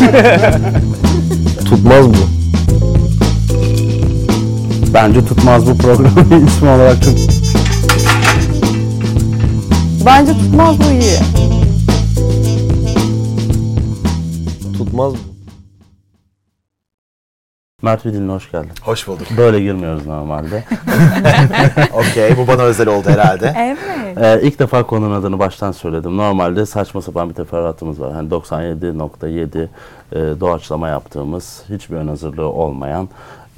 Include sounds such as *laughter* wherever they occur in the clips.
*laughs* Tutmaz bu. Bence tutmaz bu programın *laughs* ismi olarak. Bence tutmaz bu iyi. Tutmaz bu. Mert Vidin'le hoş geldin. Hoş bulduk. Böyle girmiyoruz normalde. *laughs* *laughs* Okey bu bana özel oldu herhalde. Evet. Ee, ilk defa konunun adını baştan söyledim. Normalde saçma sapan bir teferruatımız var. Hani 97.7 e, doğaçlama yaptığımız, hiçbir ön hazırlığı olmayan,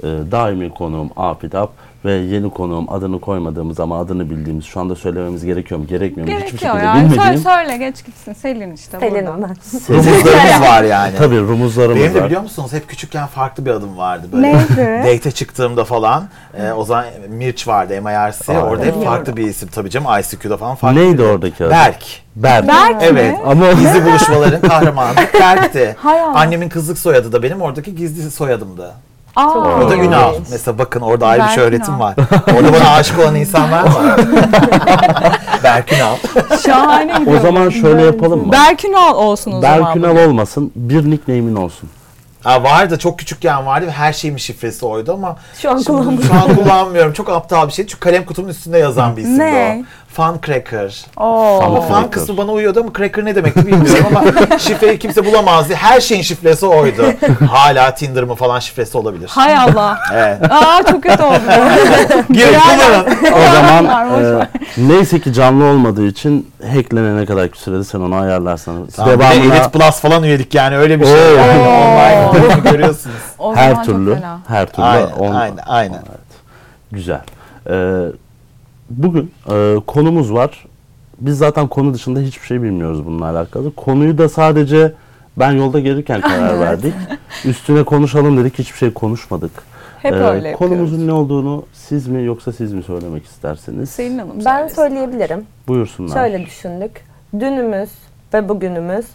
e, daimi konuğum Apidap ve yeni konuğum adını koymadığımız ama adını bildiğimiz, şu anda söylememiz gerekiyor mu, gerekmiyor mu hiçbir Gerekiyor şekilde yani. Söyle, bilmediğim söyle geç gitsin. Selin işte Selin'im burada. ben. Rumuzlarımız *laughs* var yani. Tabii rumuzlarımız Benim de var. biliyor musunuz hep küçükken farklı bir adım vardı böyle. Neydi? *laughs* Date'e çıktığımda falan e, o zaman Mirç vardı MIRC. Aa, Orada hep farklı bir isim tabii canım ICQ'da falan farklı. Neydi oradaki adı? Berk. Berk. Berk Evet. mi? Ama Gizli buluşmaların kahramanı *laughs* Berk'ti. Hay Allah. Annemin kızlık soyadı da benim oradaki gizli soyadımdı. Aa. O da Evet. Ünal. Mesela bakın orada ayrı bir Berk şöhretim Ünal. var. Orada bana aşık olan insanlar var. *laughs* Berk Ünal. Şahane gidiyor. o zaman şöyle yapalım mı? Berkünal olsun o zaman. Berk Ünal olmasın, bir nickname'in olsun. Ha vardı çok küçükken vardı ve her şeyin şifresi oydu ama Şu an şimdi kullanmıyorum. şu an kullanmıyorum. Çok aptal bir şey. Çünkü kalem kutumun üstünde yazan bir isimdi Ne? o. Fun Cracker. Oo. Ama Cracker. kısmı bana uyuyordu ama cracker ne demekti bilmiyorum ama *laughs* şifreyi kimse bulamazdı. Her şeyin şifresi oydu. Hala Tinder mı falan şifresi olabilir. Hay Allah. Evet. Aa çok kötü oldu. *laughs* Girin kullanın. *laughs* O zaman e, neyse ki canlı olmadığı için hacklenene kadar sürede sen onu ayarlarsan. Tamam, bir de Devamına Elite Plus falan üyelik yani öyle bir şey. Oo. Yani online görüyorsunuz. O her türlü, her türlü. Aynen, on- aynen, aynen. Evet. Güzel. Ee, bugün e, konumuz var. Biz zaten konu dışında hiçbir şey bilmiyoruz bununla alakalı. Konuyu da sadece ben yolda gelirken *laughs* karar verdik. Üstüne konuşalım dedik. Hiçbir şey konuşmadık. Hep Ee, öyle yapıyoruz. konumuzun ne olduğunu siz mi yoksa siz mi söylemek istersiniz? Selin Hanım Ben söyleyebilirim. Buyursunlar. Şöyle düşündük. Dünümüz ve bugünümüz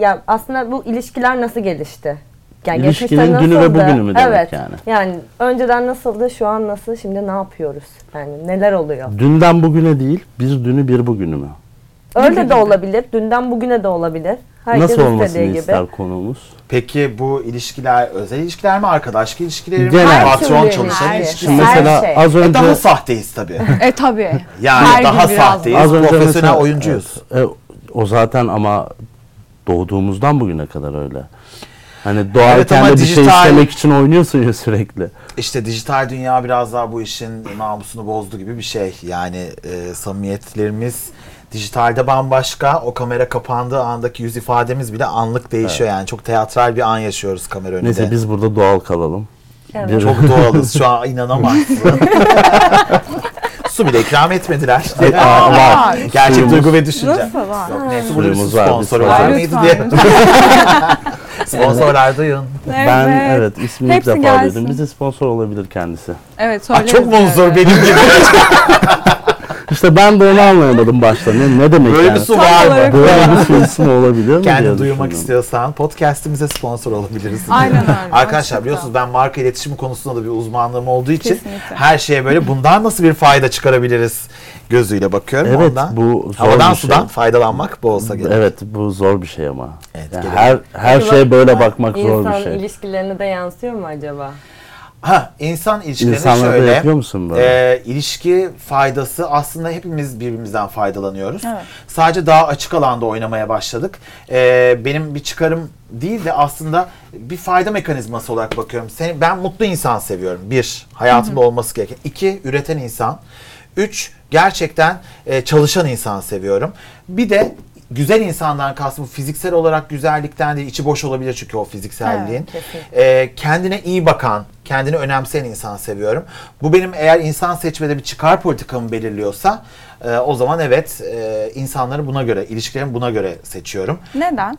ya aslında bu ilişkiler nasıl gelişti? Yani İlişkinin geçmişte dünü ve nasıldı? bugünü mü demek evet. yani? Yani önceden nasıldı, şu an nasıl, şimdi ne yapıyoruz? Yani neler oluyor? Dünden bugüne değil, bir dünü bir bugünü mü? Öyle de olabilir, dünden bugüne de olabilir. Herkes Nasıl olmasını istediği gibi. ister konuğumuz? Peki bu ilişkiler özel ilişkiler mi, arkadaşlık ilişkileri mi, Genel. patron çalışan ilişkiler Şimdi mi? Her mesela şey. az E, önce daha sahteyiz tabii. *laughs* E tabi. Yani Her daha gün biraz sahteyiz, az önce profesyonel mesela- oyuncuyuz. evet, e, o zaten ama doğduğumuzdan bugüne kadar öyle. Hani doğarken ama de bir şey dijital- istemek için oynuyorsun ya sürekli. İşte dijital dünya biraz daha bu işin namusunu bozdu gibi bir şey. Yani e, samimiyetlerimiz dijitalde bambaşka. O kamera kapandığı andaki yüz ifademiz bile anlık değişiyor. Yani çok teatral bir an yaşıyoruz kamera önünde. Neyse biz burada doğal kalalım. Evet. Bir- Çok doğalız. Şu an inanamazsın. *laughs* Su bile ikram etmediler. Aa, var. Gerçek Suyumuz- duygu ve düşünce. Nasıl var? Yok neyse Suyumuz burada bir su var, mıydı diye. *laughs* Sponsorlar duyun. Ben evet ismini ilk Hepsi defa gelsin. duydum. Bize sponsor olabilir kendisi. Evet söyleriz. çok mu yani. benim gibi. *laughs* İşte ben de onu anlayamadım başta. Ne, ne demek Böyle yani? bir su var mı? Böyle bir su ismi olabilir mi? Kendini düşündüm. istiyorsan podcast'imize sponsor olabiliriz. *laughs* Aynen öyle. *laughs* Arkadaşlar biliyorsunuz ben marka iletişimi konusunda da bir uzmanlığım olduğu için Kesinlikle. her şeye böyle bundan nasıl bir fayda çıkarabiliriz gözüyle bakıyorum. Evet Ondan bu zor havadan bir şey. sudan faydalanmak bu olsa gerek. Evet bu zor bir şey ama. Evet, Yani her her şey böyle bakmak zor İnsan bir şey. ilişkilerine de yansıyor mu acaba? Ha insan ilişkilerinde İnsanlarda şöyle yapıyor musun böyle? e, ilişki faydası aslında hepimiz birbirimizden faydalanıyoruz. Evet. Sadece daha açık alanda oynamaya başladık. E, benim bir çıkarım değil de aslında bir fayda mekanizması olarak bakıyorum. Seni, ben mutlu insan seviyorum. Bir, hayatımda olması gereken. İki, üreten insan. Üç, gerçekten e, çalışan insan seviyorum. Bir de güzel insandan kastım fiziksel olarak güzellikten değil, içi boş olabilir çünkü o fizikselliğin. Evet. Ee, kendine iyi bakan, kendini önemseyen insan seviyorum. Bu benim eğer insan seçmede bir çıkar politikamı belirliyorsa e, o zaman evet e, insanları buna göre, ilişkilerimi buna göre seçiyorum. Neden?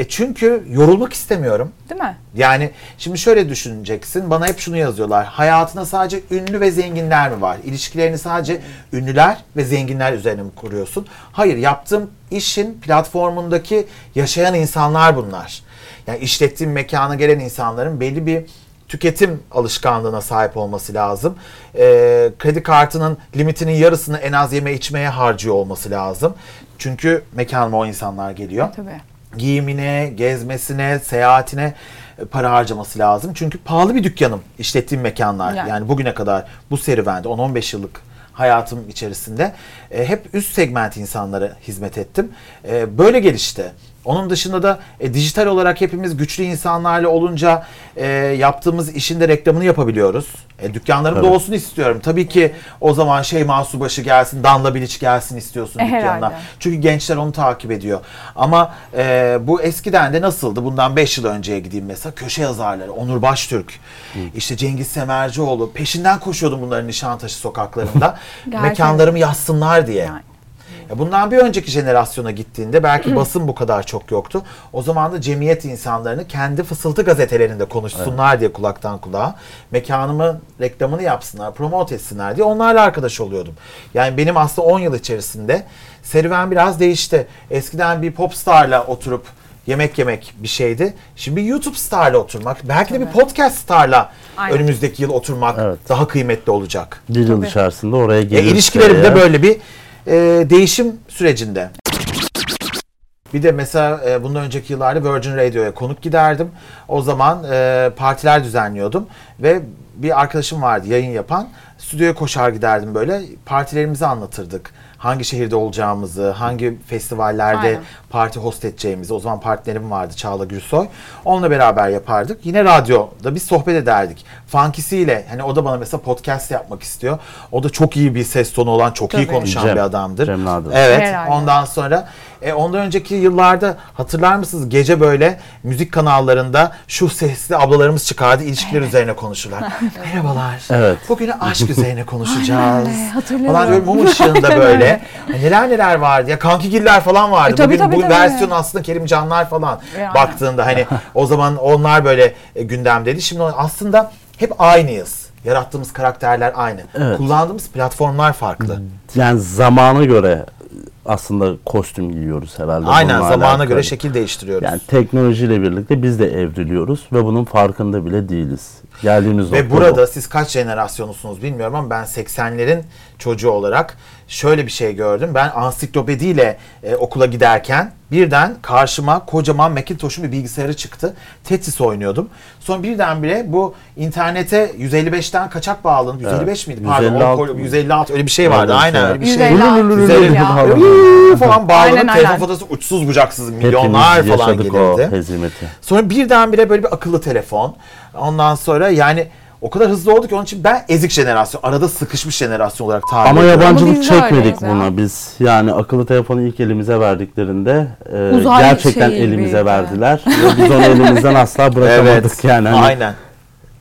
E çünkü yorulmak istemiyorum. Değil mi? Yani şimdi şöyle düşüneceksin. Bana hep şunu yazıyorlar. Hayatında sadece ünlü ve zenginler mi var? İlişkilerini sadece ünlüler ve zenginler üzerine mi kuruyorsun? Hayır, yaptığım işin platformundaki yaşayan insanlar bunlar. Yani işlettiğim mekana gelen insanların belli bir tüketim alışkanlığına sahip olması lazım. Ee, kredi kartının limitinin yarısını en az yeme içmeye harcıyor olması lazım. Çünkü mekanıma o insanlar geliyor. Tabii. Giyimine, gezmesine, seyahatine e, para harcaması lazım. Çünkü pahalı bir dükkanım işlettiğim mekanlar. Yani. Yani, bugüne kadar bu serüvende 10-15 yıllık hayatım içerisinde e, hep üst segment insanlara hizmet ettim. E, böyle gelişti. Onun dışında da e, dijital olarak hepimiz güçlü insanlarla olunca e, yaptığımız işin de reklamını yapabiliyoruz. E, dükkanlarım da Evet. olsun istiyorum. Tabii ki o zaman şey Subaşı gelsin, Danla Bilic gelsin istiyorsun *laughs* E, dükkanına. herhalde. Çünkü gençler onu takip ediyor. Ama e, bu eskiden de nasıldı? Bundan 5 yıl önceye gideyim mesela. Köşe yazarları, Onur Baştürk, işte Cengiz Semercioğlu. Peşinden koşuyordum bunların Nişantaşı sokaklarında. *laughs* Mekanlarımı yazsınlar diye. Yani. Ya Bundan bir önceki jenerasyona gittiğinde belki basın bu kadar çok yoktu. O zaman da cemiyet insanlarını kendi fısıltı gazetelerinde konuşsunlar diye kulaktan kulağa. Mekanımın reklamını yapsınlar, promote etsinler diye onlarla arkadaş oluyordum. Yani benim aslında 10 yıl içerisinde serüven biraz değişti. Eskiden bir popstarla oturup yemek yemek bir şeydi. Şimdi bir YouTube starla oturmak, belki de bir podcast starla Aynen. önümüzdeki yıl oturmak Evet. daha kıymetli olacak. Bir yıl içerisinde oraya E, gelirse ilişkilerimde eğer- böyle bir e, değişim sürecinde. Bir de mesela e, bundan önceki yıllarda Virgin Radio'ya konuk giderdim. O zaman e, partiler düzenliyordum ve bir arkadaşım vardı yayın yapan. Stüdyoya koşar giderdim böyle. Partilerimizi anlatırdık. Hangi şehirde olacağımızı, hangi festivallerde Aynen. parti host edeceğimizi. O zaman partnerim vardı Çağla Gürsoy. Onunla beraber yapardık. Yine radyoda biz sohbet ederdik. Funkisiyle hani o da bana mesela podcast yapmak istiyor. O da çok iyi bir ses tonu olan, çok iyi Tabii. konuşan Cem, bir adamdır. Cem Nadir. Evet. Herhalde. Ondan sonra e, ondan önceki yıllarda hatırlar mısınız gece böyle müzik kanallarında şu sesli ablalarımız çıkardı ilişkiler üzerine konuşurlar. *laughs* Merhabalar. Evet. Bugün aşk *laughs* üzerine konuşacağız. Aynen. Falan böyle mum ışığında *laughs* böyle. neler neler vardı ya kankigiller falan vardı. E, tabii, Bugün tabii, bu tabii. versiyon aslında Kerimcanlar falan aynen. baktığında hani o zaman onlar böyle e, gündemdeydi. Şimdi aslında hep aynıyız. Yarattığımız karakterler aynı. Evet. Kullandığımız platformlar farklı. yani zamana göre aslında kostüm giyiyoruz herhalde. Aynen bununla zamana alakalı. göre şekil değiştiriyoruz. Yani teknolojiyle birlikte biz de evriliyoruz ve bunun farkında bile değiliz. Geldiğimiz Ve nokta burada bu. siz kaç jenerasyonusunuz bilmiyorum ama ben 80'lerin çocuğu olarak şöyle bir şey gördüm. Ben ansiklopediyle e, okula giderken birden karşıma kocaman Macintosh'un bir bilgisayarı çıktı. Tetris oynuyordum. Sonra birdenbire bu internete 155'ten kaçak bağlanıp 155 miydi? Pardon 156 156, mı? 156 öyle bir şey vardı. Şey Aynen var. öyle bir şey. 156. Güzel- Ya. Hıı falan bağlanıp telefon faturası uçsuz bucaksız Hepimiz milyonlar falan gelirdi. hezimeti. Sonra birdenbire böyle bir akıllı telefon. Ondan sonra yani o kadar hızlı oldu ki onun için ben ezik jenerasyon, arada sıkışmış jenerasyon olarak tabir Ama ediyorum. yabancılık biz öyleyiz çekmedik ya. buna biz. Yani akıllı telefonu ilk elimize verdiklerinde e, Uzay gerçekten şeyi elimize verdiler. ve biz onu elimizden asla *laughs* bırakamadık Evet, yani. Hani aynen.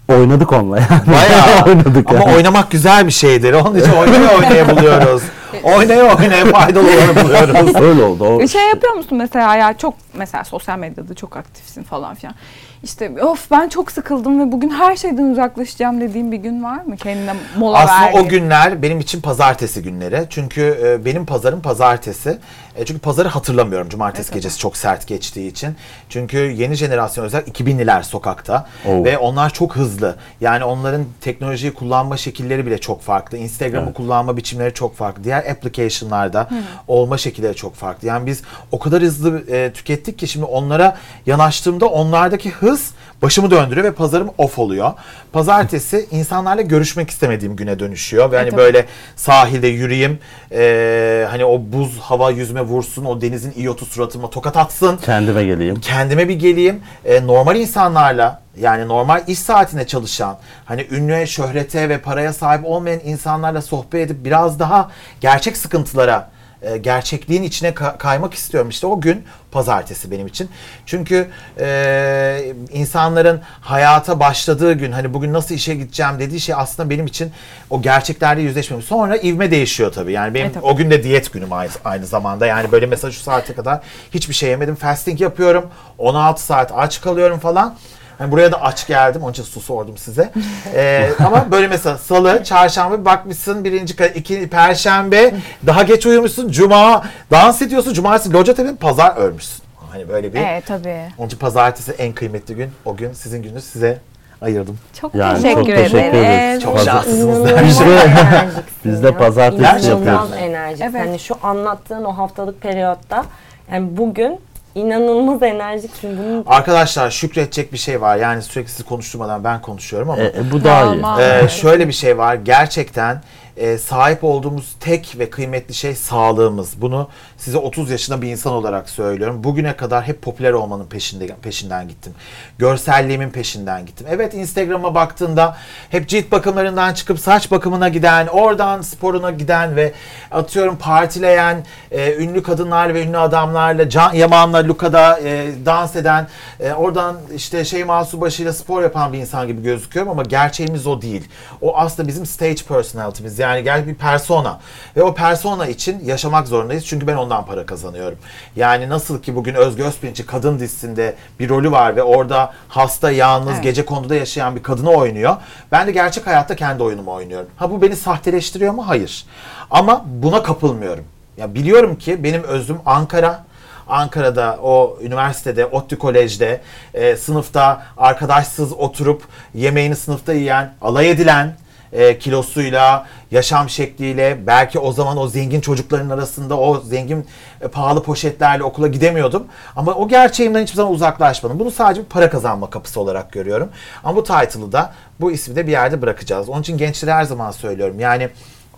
Oynadık onunla yani. Bayağı. *laughs* oynadık Ama yani. oynamak güzel bir şeydir. Onun için oynaya oynaya buluyoruz. *laughs* Oynaya oynaya faydalı olanı buluyoruz. Öyle oldu. O Bir şey yapıyor musun mesela ya çok mesela sosyal medyada çok aktifsin falan filan. İşte of ben çok sıkıldım ve bugün her şeyden uzaklaşacağım dediğim bir gün var mı? Kendine mola Aslında verdiğin. o günler benim için pazartesi günleri. Çünkü e, benim pazarım pazartesi. E, çünkü pazarı hatırlamıyorum cumartesi Evet, gecesi çok sert geçtiği için. Çünkü yeni jenerasyon özel 2000'liler sokakta Oo. ve onlar çok hızlı. Yani onların teknolojiyi kullanma şekilleri bile çok farklı. Instagram'ı Evet. kullanma biçimleri çok farklı. Diğer application'larda olma şekilleri çok farklı. Yani biz o kadar hızlı e, tükettik ki şimdi onlara yanaştığımda onlardaki hız başımı döndürüyor ve pazarım off oluyor. Pazartesi insanlarla görüşmek istemediğim güne dönüşüyor. Ve hani tabii. böyle sahilde yürüyeyim, e, hani o buz hava yüzüme vursun, o denizin iyotu suratıma tokat atsın kendime geleyim. kendime bir geleyim. E, normal insanlarla yani normal iş saatinde çalışan, hani ünlüye, şöhrete ve paraya sahip olmayan insanlarla sohbet edip biraz daha gerçek sıkıntılara, e, gerçekliğin içine ka- kaymak istiyorum. İşte o gün pazartesi benim için. Çünkü e, insanların hayata başladığı gün hani bugün nasıl işe gideceğim dediği şey aslında benim için o gerçeklerle yüzleşmem. Sonra ivme değişiyor tabii. Yani benim E, tabii. o gün de diyet günüm aynı, aynı zamanda. Yani böyle mesela şu saate kadar hiçbir şey yemedim. Fasting yapıyorum. 16 saat aç kalıyorum falan. Hani buraya da aç geldim. Onun için su sordum size. *laughs* Ee, ama böyle mesela salı, çarşamba bakmışsın birinci, ka- iki, perşembe daha geç uyumuşsun. Cuma dans ediyorsun. Cumartesi loca tabii pazar ölmüşsün. Hani böyle bir. Evet tabii. Onun için pazartesi en kıymetli gün. O gün sizin gününüz size ayırdım. Çok Yani teşekkür, çok teşekkür ederiz. ederiz. Çok şanslısınız Biz de- enerjiksin *laughs* biz de pazartesi İnanılmaz yapıyoruz. enerjik. Evet. Hani şu anlattığın o haftalık periyotta yani bugün İnanılmaz enerjiksin. Bunun Arkadaşlar şükredecek bir şey var. Yani sürekli sizi konuşturmadan ben konuşuyorum ama E, e, bu daha iyi. Evet. şöyle bir şey var. Gerçekten e, sahip olduğumuz tek ve kıymetli şey sağlığımız. Bunu size 30 yaşında bir insan olarak söylüyorum. Bugüne kadar hep popüler olmanın peşinde peşinden gittim. Görselliğimin peşinden gittim. Evet Instagram'a baktığında hep cilt bakımlarından çıkıp saç bakımına giden, oradan sporuna giden ve atıyorum partileyen e, ünlü kadınlar ve ünlü adamlarla Can Yaman'la Luka'da e, dans eden, e, oradan işte Şeyma Subaşı spor yapan bir insan gibi gözüküyorum ama gerçeğimiz o değil. O aslında bizim stage personality'miz. Yani gel bir persona. Ve o persona için yaşamak zorundayız. Çünkü ben ondan para kazanıyorum. Yani nasıl ki bugün Özgü Özpirinç'i kadın dizisinde bir rolü var ve orada hasta, yalnız, Evet. gece konuda yaşayan bir kadını oynuyor. Ben de gerçek hayatta kendi oyunumu oynuyorum. Ha bu beni sahteleştiriyor mu? Hayır. Ama buna kapılmıyorum. Ya biliyorum ki benim özüm Ankara. Ankara'da o üniversitede, ODTÜ Kolej'de e, sınıfta arkadaşsız oturup yemeğini sınıfta yiyen, alay edilen e, kilosuyla, yaşam şekliyle belki o zaman o zengin çocukların arasında o zengin e, pahalı poşetlerle okula gidemiyordum. Ama o gerçeğimden hiçbir zaman uzaklaşmadım. Bunu sadece para kazanma kapısı olarak görüyorum. Ama bu title'ı da bu ismi de bir yerde bırakacağız. Onun için gençlere her zaman söylüyorum. Yani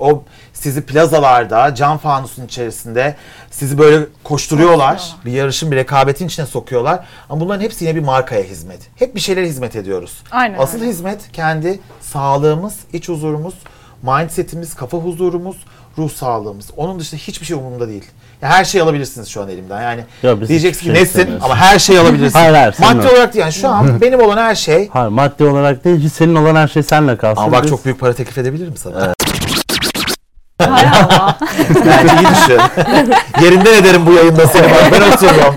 o sizi plazalarda, cam fanusun içerisinde sizi böyle koşturuyorlar. Bir yarışın, bir rekabetin içine sokuyorlar. Ama bunların hepsi yine bir markaya hizmet. Hep bir şeylere hizmet ediyoruz. Aynen Asıl öyle. hizmet kendi sağlığımız, iç huzurumuz, mindsetimiz, kafa huzurumuz, ruh sağlığımız. Onun dışında hiçbir şey umurumda değil. Ya her şeyi alabilirsiniz şu an elimden. Yani Ya diyeceksin ki şey nesin ama her şeyi alabilirsin. Hayır, hayır, Maddi yok. olarak değil. Yani şu an benim olan her şey Hayır maddi olarak değil senin olan her şey seninle kalsın. ama bak Biz- çok büyük para teklif edebilirim sana. Hay Allah. Bence iyi düşün. Yerinden ederim bu yayında seni bak ben oturuyorum.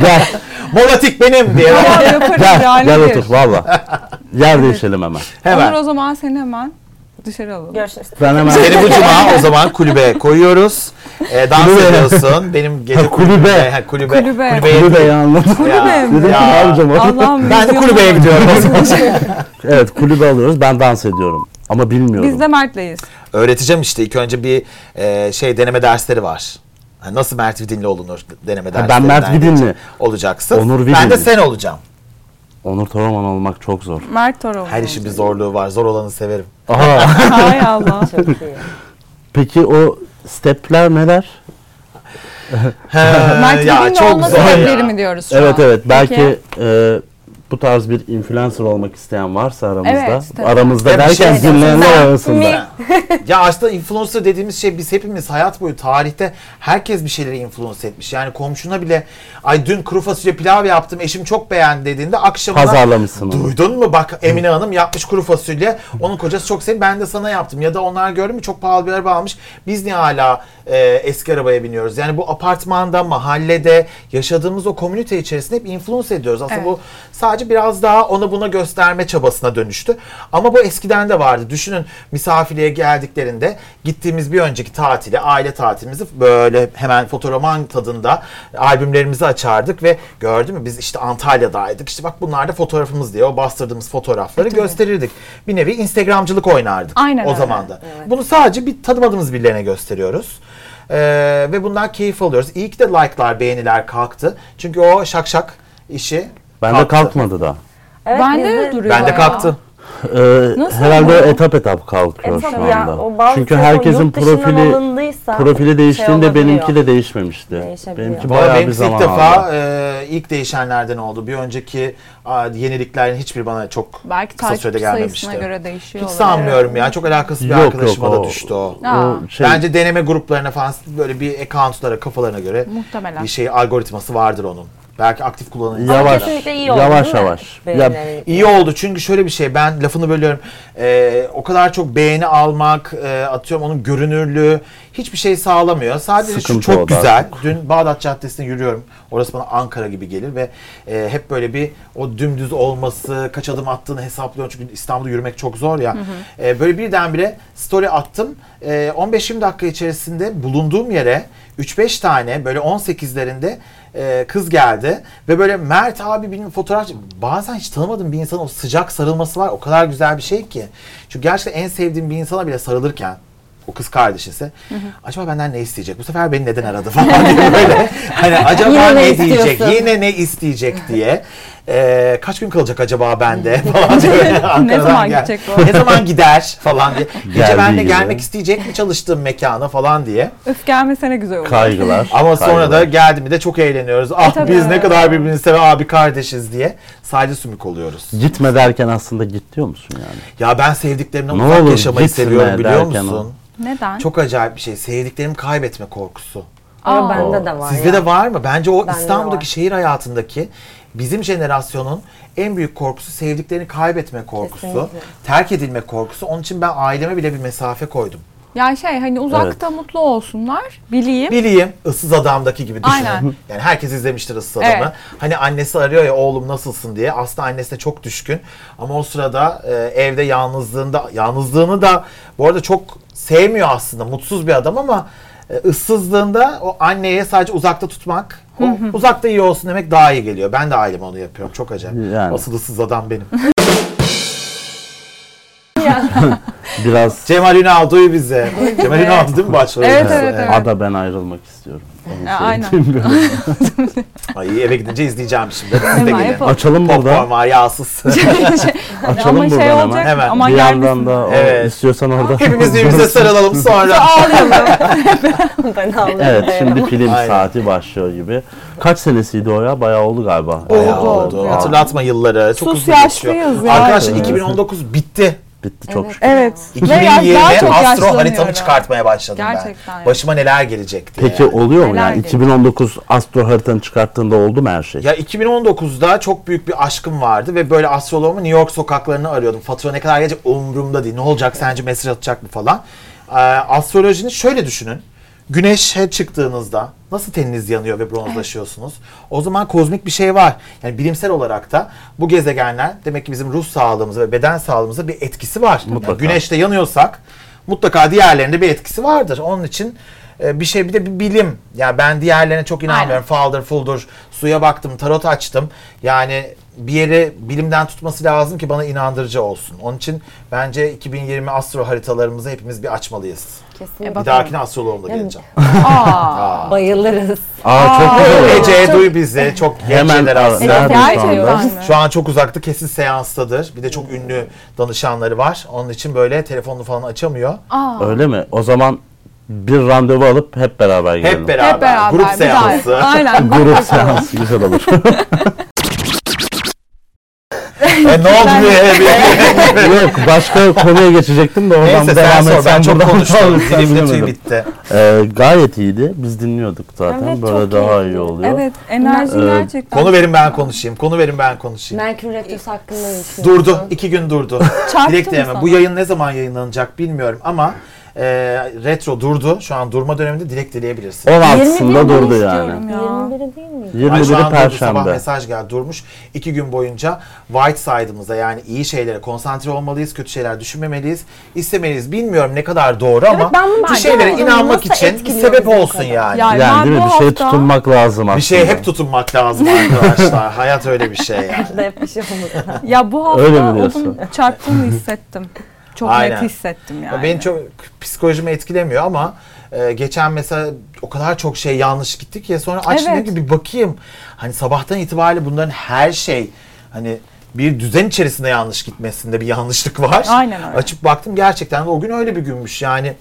Gel Molatik benim diye. Yaparız gel yani. gel otur valla. Yer değişelim hemen. Onur Hemen. o zaman seni hemen dışarı alalım. görüşürüz. Ben hemen Seni bu cuma *laughs* o zaman kulübe koyuyoruz. Ee, dans Kulübe. ediyorsun. Benim gece Ha, kulübe. kulübe. Ha, kulübe. Kulübe. Kulübeye- kulübeyi anladım. Kulübe Ya, mi? Dedim ki Ya. ne yapacağım orada? Allah'ım Ben de vizyonu kulübeye gidiyorum. *laughs* Evet kulübe alıyoruz ben dans ediyorum. Ama bilmiyorum. Biz de Mert'leyiz. Öğreteceğim işte. İlk önce bir e, şey deneme dersleri var. Ha, Nasıl Mert Vidinli olunur deneme ben derslerinden Mert Vidinli. olacaksın. Onur Ben de Vidinli. sen olacağım. Onur Toroman olmak çok zor. Mert Toroğlu. Her işin bir zorluğu var. Zor olanı severim. Aha. *laughs* Hay Allah. Çok iyi. Peki o stepler neler? Mert çok olma sebepleri mi diyoruz şu Evet an? evet belki Peki. e, bu tarz bir influencer olmak isteyen varsa aramızda. Evet, tabii. aramızda şey derken diyeceğim, dinleyenler sen- arasında. *laughs* Ya aslında influencer dediğimiz şey biz hepimiz hayat boyu tarihte herkes bir şeyleri influence etmiş. Yani komşuna bile ay dün kuru fasulye pilav yaptım eşim çok beğendi dediğinde akşamına Pazarlamışsın onu. Duydun mu bak Emine Hanım yapmış kuru fasulye. Onun kocası çok sevdi ben de sana yaptım. Ya da onlar gördün mü çok pahalı bir araba almış. Biz niye hala e, eski arabaya biniyoruz? Yani bu apartmanda, mahallede yaşadığımız o komünite içerisinde hep influence ediyoruz. Aslında Evet. bu sadece biraz daha ona buna gösterme çabasına dönüştü. Ama bu eskiden de vardı. Düşünün misafirliğe geldiklerinde gittiğimiz bir önceki tatili, aile tatilimizi böyle hemen fotoroman tadında albümlerimizi açardık ve gördün mü biz işte Antalya'daydık. İşte bak bunlar da fotoğrafımız diye o bastırdığımız fotoğrafları gösterirdik. Bir nevi Instagramcılık oynardık Aynen o öyle. zaman da. Bunu sadece bir tanımadığımız birilerine gösteriyoruz. Ee, ve bundan keyif alıyoruz. İyi ki de like'lar, beğeniler kalktı. Çünkü o şak şak işi Bende kalktı. kalkmadı da. Evet, Bende de duruyor. Bende ya. kalktı. Ee, Nasıl herhalde etap etap kalkıyor Evet, şu anda. bazı Çünkü telefon herkesin yurt dışından profili alındıysa profili şey değiştiğinde olabiliyor. benimki de değişmemişti. Değişebiliyor. Benimki Valla bayağı bir benim ilk zaman defa aldı. e, ilk değişenlerden oldu. Bir önceki a, yeniliklerin hiçbir bana çok Belki kısa sürede takipçi gelmemişti. sayısına göre değişiyor. Hiç olabilir. sanmıyorum ya. Çok alakasız bir Yok, arkadaşıma yok, da o- düştü o. Aa. O şey, Bence deneme gruplarına falan böyle bir accountlara, kafalarına göre Muhtemelen. bir şey algoritması vardır onun. Belki aktif kullanıcı. Ama Yavaş, kesinlikle iyi oldu, yavaş değil mi? yavaş. Ya, Beğenilerin- İyi oldu çünkü şöyle bir şey ben lafını bölüyorum. Ee, o kadar çok beğeni almak e, atıyorum onun görünürlüğü hiçbir şey sağlamıyor. Sadece şu Sıkıntı çok o da. güzel. Dün Bağdat Caddesi'nde yürüyorum. Orası bana Ankara gibi gelir ve e, hep böyle bir o dümdüz olması, kaç adım attığını hesaplıyorum. Çünkü İstanbul'da yürümek çok zor ya. E, böyle birdenbire story attım. E, 15-20 dakika içerisinde bulunduğum yere 3-5 tane böyle 18'lerinde e, kız geldi ve böyle Mert abi benim fotoğraf bazen hiç tanımadığım bir insanın o sıcak sarılması var o kadar güzel bir şey ki. Çünkü gerçekten en sevdiğim bir insana bile sarılırken o kız kardeş ise acaba benden ne isteyecek? Bu sefer beni neden aradı *laughs* falan diye böyle. Hani *laughs* acaba Yine ne, ne diyecek? Yine ne isteyecek diye. Ee, kaç gün kalacak acaba bende *laughs* falan diye. arkadan zaman gel- gidecek bu? Ne zaman gider falan diye. *laughs* Gece benimle gibi. gelmek isteyecek mi çalıştığım mekana falan diye. Öf gelmesene güzel olur. Kaygılar. Ama sonra kaygılar. da geldi mi de çok eğleniyoruz. Ah tabii. biz ne kadar birbirimizi seven abi kardeşiz diye. Sadece sümük oluyoruz. Gitme derken aslında git diyor musun yani? Ya ben sevdiklerimden Ne uzak olur yaşamayı seviyorum biliyor musun? Neden? Çok acayip bir şey. Sevdiklerimi kaybetme korkusu. Ama Aa. bende de var Sizde ya. de var mı? Bence o de İstanbul'daki şehir hayatındaki bizim jenerasyonun en büyük korkusu sevdiklerini kaybetme korkusu, Kesinlikle. terk edilme korkusu. Onun için ben aileme bile bir mesafe koydum. Yani şey hani uzakta mutlu olsunlar. Bileyim. Bileyim ıssız adamdaki gibi düşünün. Aynen. *laughs* Yani herkes izlemiştir ıssız adamı. Evet. Hani annesi arıyor ya oğlum nasılsın diye. Aslında annesine çok düşkün. Ama o sırada e, evde yalnızlığında yalnızlığını da bu arada çok sevmiyor aslında. Mutsuz bir adam ama ıssızlığında o anneye sadece uzakta tutmak, o uzakta iyi olsun demek daha iyi geliyor. Ben de aileme onu yapıyorum. Çok acayip. Yani. Asıl ıssız adam benim. *laughs* *laughs* Biraz Cemal Ünal duy bize. Cemal Ünal değil mi başrol? Evet, evet, evet. ada ben ayrılmak istiyorum. Böyle. *laughs* Ay eve gidince izleyeceğim şimdi. Siz de Hemen gelin. yapalım. Açalım Popcorn burada. var yağsız. *laughs* *laughs* Açalım ama şey buradan olacak. hemen. Hemen. Ama bir yandan da o, Evet. istiyorsan orada. Hepimiz birbirimize sarılalım sonra. ben ağlıyorum. Evet şimdi film Aynen. saati başlıyor gibi. Kaç senesiydi o ya? Bayağı oldu galiba. Bayağı Oldu, oldu. Hatırlatma yılları. Çok Sus hızlı yaşlıyız ya. Arkadaşlar Evet. 2019 bitti. Bitti çok Evet. şükür. Evet. Ve ya- 2020 daha çok astro yaşlanıyorum. haritamı çıkartmaya başladım Gerçekten ben. ya. Başıma neler gelecek diye. Peki oluyor mu Neler yani? geliyor? 2019 astro haritanı çıkarttığında oldu mu her şey? Ya 2019'da çok büyük bir aşkım vardı ve böyle astroloğumu New York sokaklarını arıyordum. Fatura ne kadar gelecek umurumda değil. Ne olacak sence mesaj atacak mı falan. Ee, astrolojinin şöyle düşünün. Güneşe çıktığınızda nasıl teniniz yanıyor ve bronzlaşıyorsunuz? O zaman kozmik bir şey var. Yani bilimsel olarak da bu gezegenler demek ki bizim ruh sağlığımıza ve beden sağlığımıza bir etkisi var. Yani Mutlaka. güneşte yanıyorsak mutlaka diğerlerinde bir etkisi vardır. Onun için e, bir şey bir de bir bilim. Yani ben diğerlerine çok inanmıyorum. Aynen. Faldır fuldur suya baktım tarot açtım. Yani bir yeri bilimden tutması lazım ki bana inandırıcı olsun. Onun için bence 2020 astro haritalarımızı hepimiz bir açmalıyız. Kesinlikle. Bir dahakine astroloğumla geleceğim. *laughs* Aa. Bayılırız. Aa çok Aa, güzel. evet. Ece duy bizi çok *laughs* Hemen nerede şu anda? Gerçekten mi? Şu an çok uzakta kesin seanstadır. Bir de çok ünlü danışanları var. Onun için böyle telefonunu falan açamıyor. Aa. Öyle mi? O zaman bir randevu alıp hep beraber gidelim. Hep beraber. Hep beraber. Grup bir daha- seansı. Aynen. Grup seansı güzel olur. *laughs* e, ne oldu diye. *laughs* Yok başka konuya geçecektim de oradan Neyse sen devam sor. Ben çok konuştum. sen Dilimde tüy bilemedim. bitti. Ee, gayet iyiydi. Biz dinliyorduk zaten. Evet, Böyle daha keyifli. iyi oluyor. Evet. Enerji Ee, gerçekten. Konu verin ben konuşayım. Konu verin ben konuşayım. Merkür Retrosu hakkında ne düşünüyorsun? Durdu. iki gün durdu. Çarptı Dilek mı? Bu yayın ne zaman yayınlanacak bilmiyorum ama e, retro durdu. Şu an durma döneminde dilek dileyebilirsin. 16'sında durdu yani. ya. 21'i değil mi? Ay, şu 21'i an durdu. Sabah Perşembe. mesaj geldi durmuş. İki gün boyunca white side'ımıza yani iyi şeylere konsantre olmalıyız. Kötü şeyler düşünmemeliyiz. istemeliyiz. Bilmiyorum ne kadar doğru ama ben bunu bir şeylere de inanmak nasıl için bir etkiliyor sebep bizi bu olsun kadar? yani. Ya- Yani ben değil mi? bu Bir şeye hafta- tutunmak lazım aslında. Bir şeye hep tutunmak lazım arkadaşlar. Hayat öyle bir şey yani. Da *laughs* hep bir şey olmadı. Ya bu hafta Öyle mi diyorsun? onun çarptığını hissettim. Çok Aynen. net hissettim yani. Beni çok psikolojimi etkilemiyor ama e, geçen mesela o kadar çok şey yanlış gitti ki sonra açtım Evet. ki bir bakayım. Hani sabahtan itibariyle bunların her şey hani bir düzen içerisinde yanlış gitmesinde bir yanlışlık var. Aynen öyle. Açıp baktım gerçekten o gün öyle bir günmüş yani.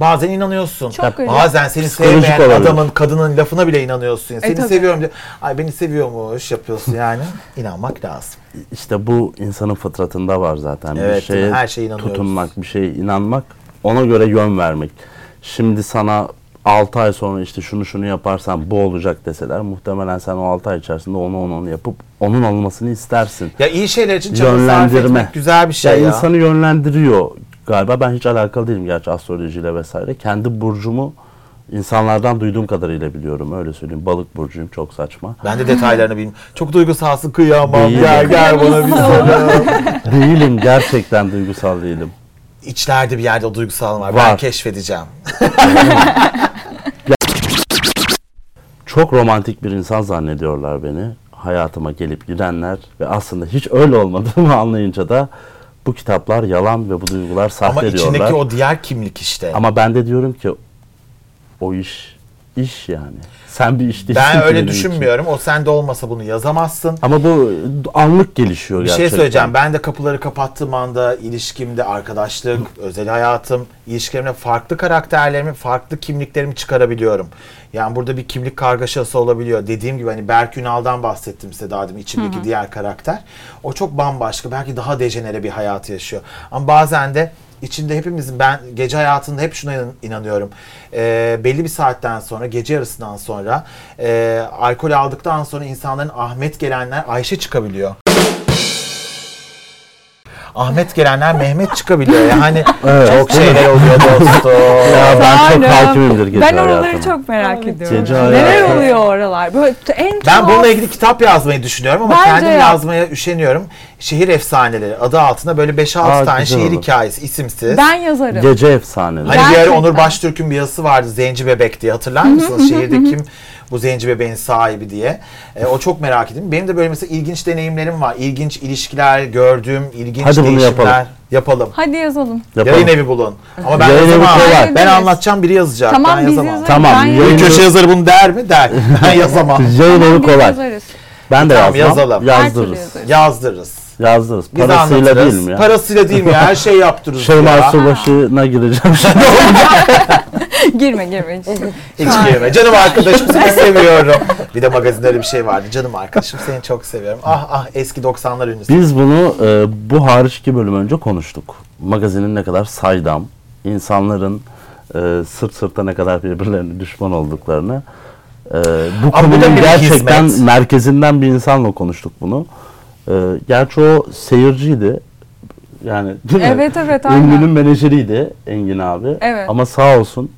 Bazen inanıyorsun. Çok öyle. Bazen seni Psikolojik sevmeyen olabilir. adamın, kadının lafına bile inanıyorsun. Seni tabii. seviyorum diyor. Ay beni seviyormuş yapıyorsun yani. *laughs* İnanmak lazım. İşte bu insanın fıtratında var zaten. Evet, bir şeye her şeye inanıyoruz. tutunmak, bir şeye inanmak, ona göre yön vermek. Şimdi sana 6 ay sonra işte şunu şunu yaparsan bu olacak deseler muhtemelen sen o 6 ay içerisinde onu onu onu yapıp onun olmasını istersin. Ya iyi şeyler için çaba sarf Yönlendirme. etmek güzel bir şey ya ya. insanı yönlendiriyor galiba. Ben hiç alakalı değilim gerçi astrolojiyle vesaire. Kendi burcumu insanlardan duyduğum kadarıyla biliyorum. Öyle söyleyeyim. Balık burcuyum. Çok saçma. Ben de detaylarını bilmiyorum. Çok duygusalsın kıyamam. Değil. Gel gel bana bir sarıl. *laughs* değilim. Gerçekten duygusal değilim. İçlerde bir yerde o duygusal var. Ben Var. keşfedeceğim. *laughs* Çok romantik bir insan zannediyorlar beni. Hayatıma gelip gidenler ve aslında hiç öyle olmadığımı anlayınca da bu kitaplar yalan ve bu duygular sahte Ama diyorlar. içindeki o diğer kimlik işte. Ama ben de diyorum ki o iş iş yani. Sen bir iş değilsin ben öyle benim için. düşünmüyorum. O sende olmasa bunu yazamazsın. Ama bu anlık gelişiyor Bir gerçekten. şey söyleyeceğim. Ben de kapıları kapattığım anda ilişkimde arkadaşlık, özel hayatım, ilişkilerimde farklı karakterlerimi, farklı kimliklerimi çıkarabiliyorum. Yani burada bir kimlik kargaşası olabiliyor. Dediğim gibi hani Berk Ünal'dan bahsettim size daha demin içimdeki diğer karakter. O çok bambaşka. Belki daha dejenere bir hayat yaşıyor. Ama bazen de içinde hepimizin ben gece hayatında hep şuna inan- inanıyorum. Ee, belli bir saatten sonra gece yarısından sonra e, alkol aldıktan sonra insanların Ahmet gelenler Ayşe çıkabiliyor. Ahmet gelenler Mehmet çıkabiliyor. Yani *laughs* Evet. çok şeyler oluyor dostum. Ya ben çok hakimimdir gece Ben oraları hayatına. çok merak Evet. ediyorum. Gece Neler oluyor oralar? Böyle en Ben tuhaf- bununla ilgili kitap yazmayı düşünüyorum ama Bence kendim yap. yazmaya üşeniyorum. Şehir efsaneleri adı altında böyle 5-6 Aa, tane şehir olur. hikayesi isimsiz. ben yazarım. Gece efsaneleri. Hani bir ara Gerçekten. Onur Baştürk'ün bir yazısı vardı Zenci Bebek diye hatırlar mısınız? Şehirde kim bu zenci bebeğin sahibi diye. E, o çok merak ettim. Benim de böyle mesela ilginç deneyimlerim var. İlginç ilişkiler gördüğüm, ilginç Hadi bunu değişimler. yapalım. Yapalım. Hadi yazalım. Yapalım. Yayın evi bulun. Ama ben Yayın evi yazamam. kolay. Ben Evet. anlatacağım biri yazacak. Tamam ben biz yazamam. yazarız. Tamam, Ben yayın Bir köşe yazarı bunu der mi? Der. *laughs* Ben yazamam. Yayın evi biz kolay. yazarız. Ben de Tamam, yazmam. yazalım. Her türlü Yazdırırız. yazarız. Yazdırırız. Yazdırırız. Biz Parasıyla anlatırız. değil mi ya? Parasıyla değil mi ya? Her şeyi yaptırırız Şey ya. Marsu başına gireceğim şimdi. *laughs* *laughs* *laughs* girme girme. hiç. Hiç girme. Canım arkadaşım seni *laughs* seviyorum. Bir de magazinde öyle bir şey vardı. Canım arkadaşım seni çok seviyorum. Ah ah eski 90'lar ünlüsü. Biz bunu e, bu hariç iki bölüm önce konuştuk. Magazinin ne kadar saydam, insanların e, sırt sırta ne kadar birbirlerine düşman olduklarını. e, bu Ama bu konunun bir gerçekten hizmet. merkezinden bir insanla konuştuk bunu. E, gerçi o seyirciydi. Yani değil mi? Evet evet aynen. Ünlünün menajeriydi Engin abi. Evet. Ama sağ olsun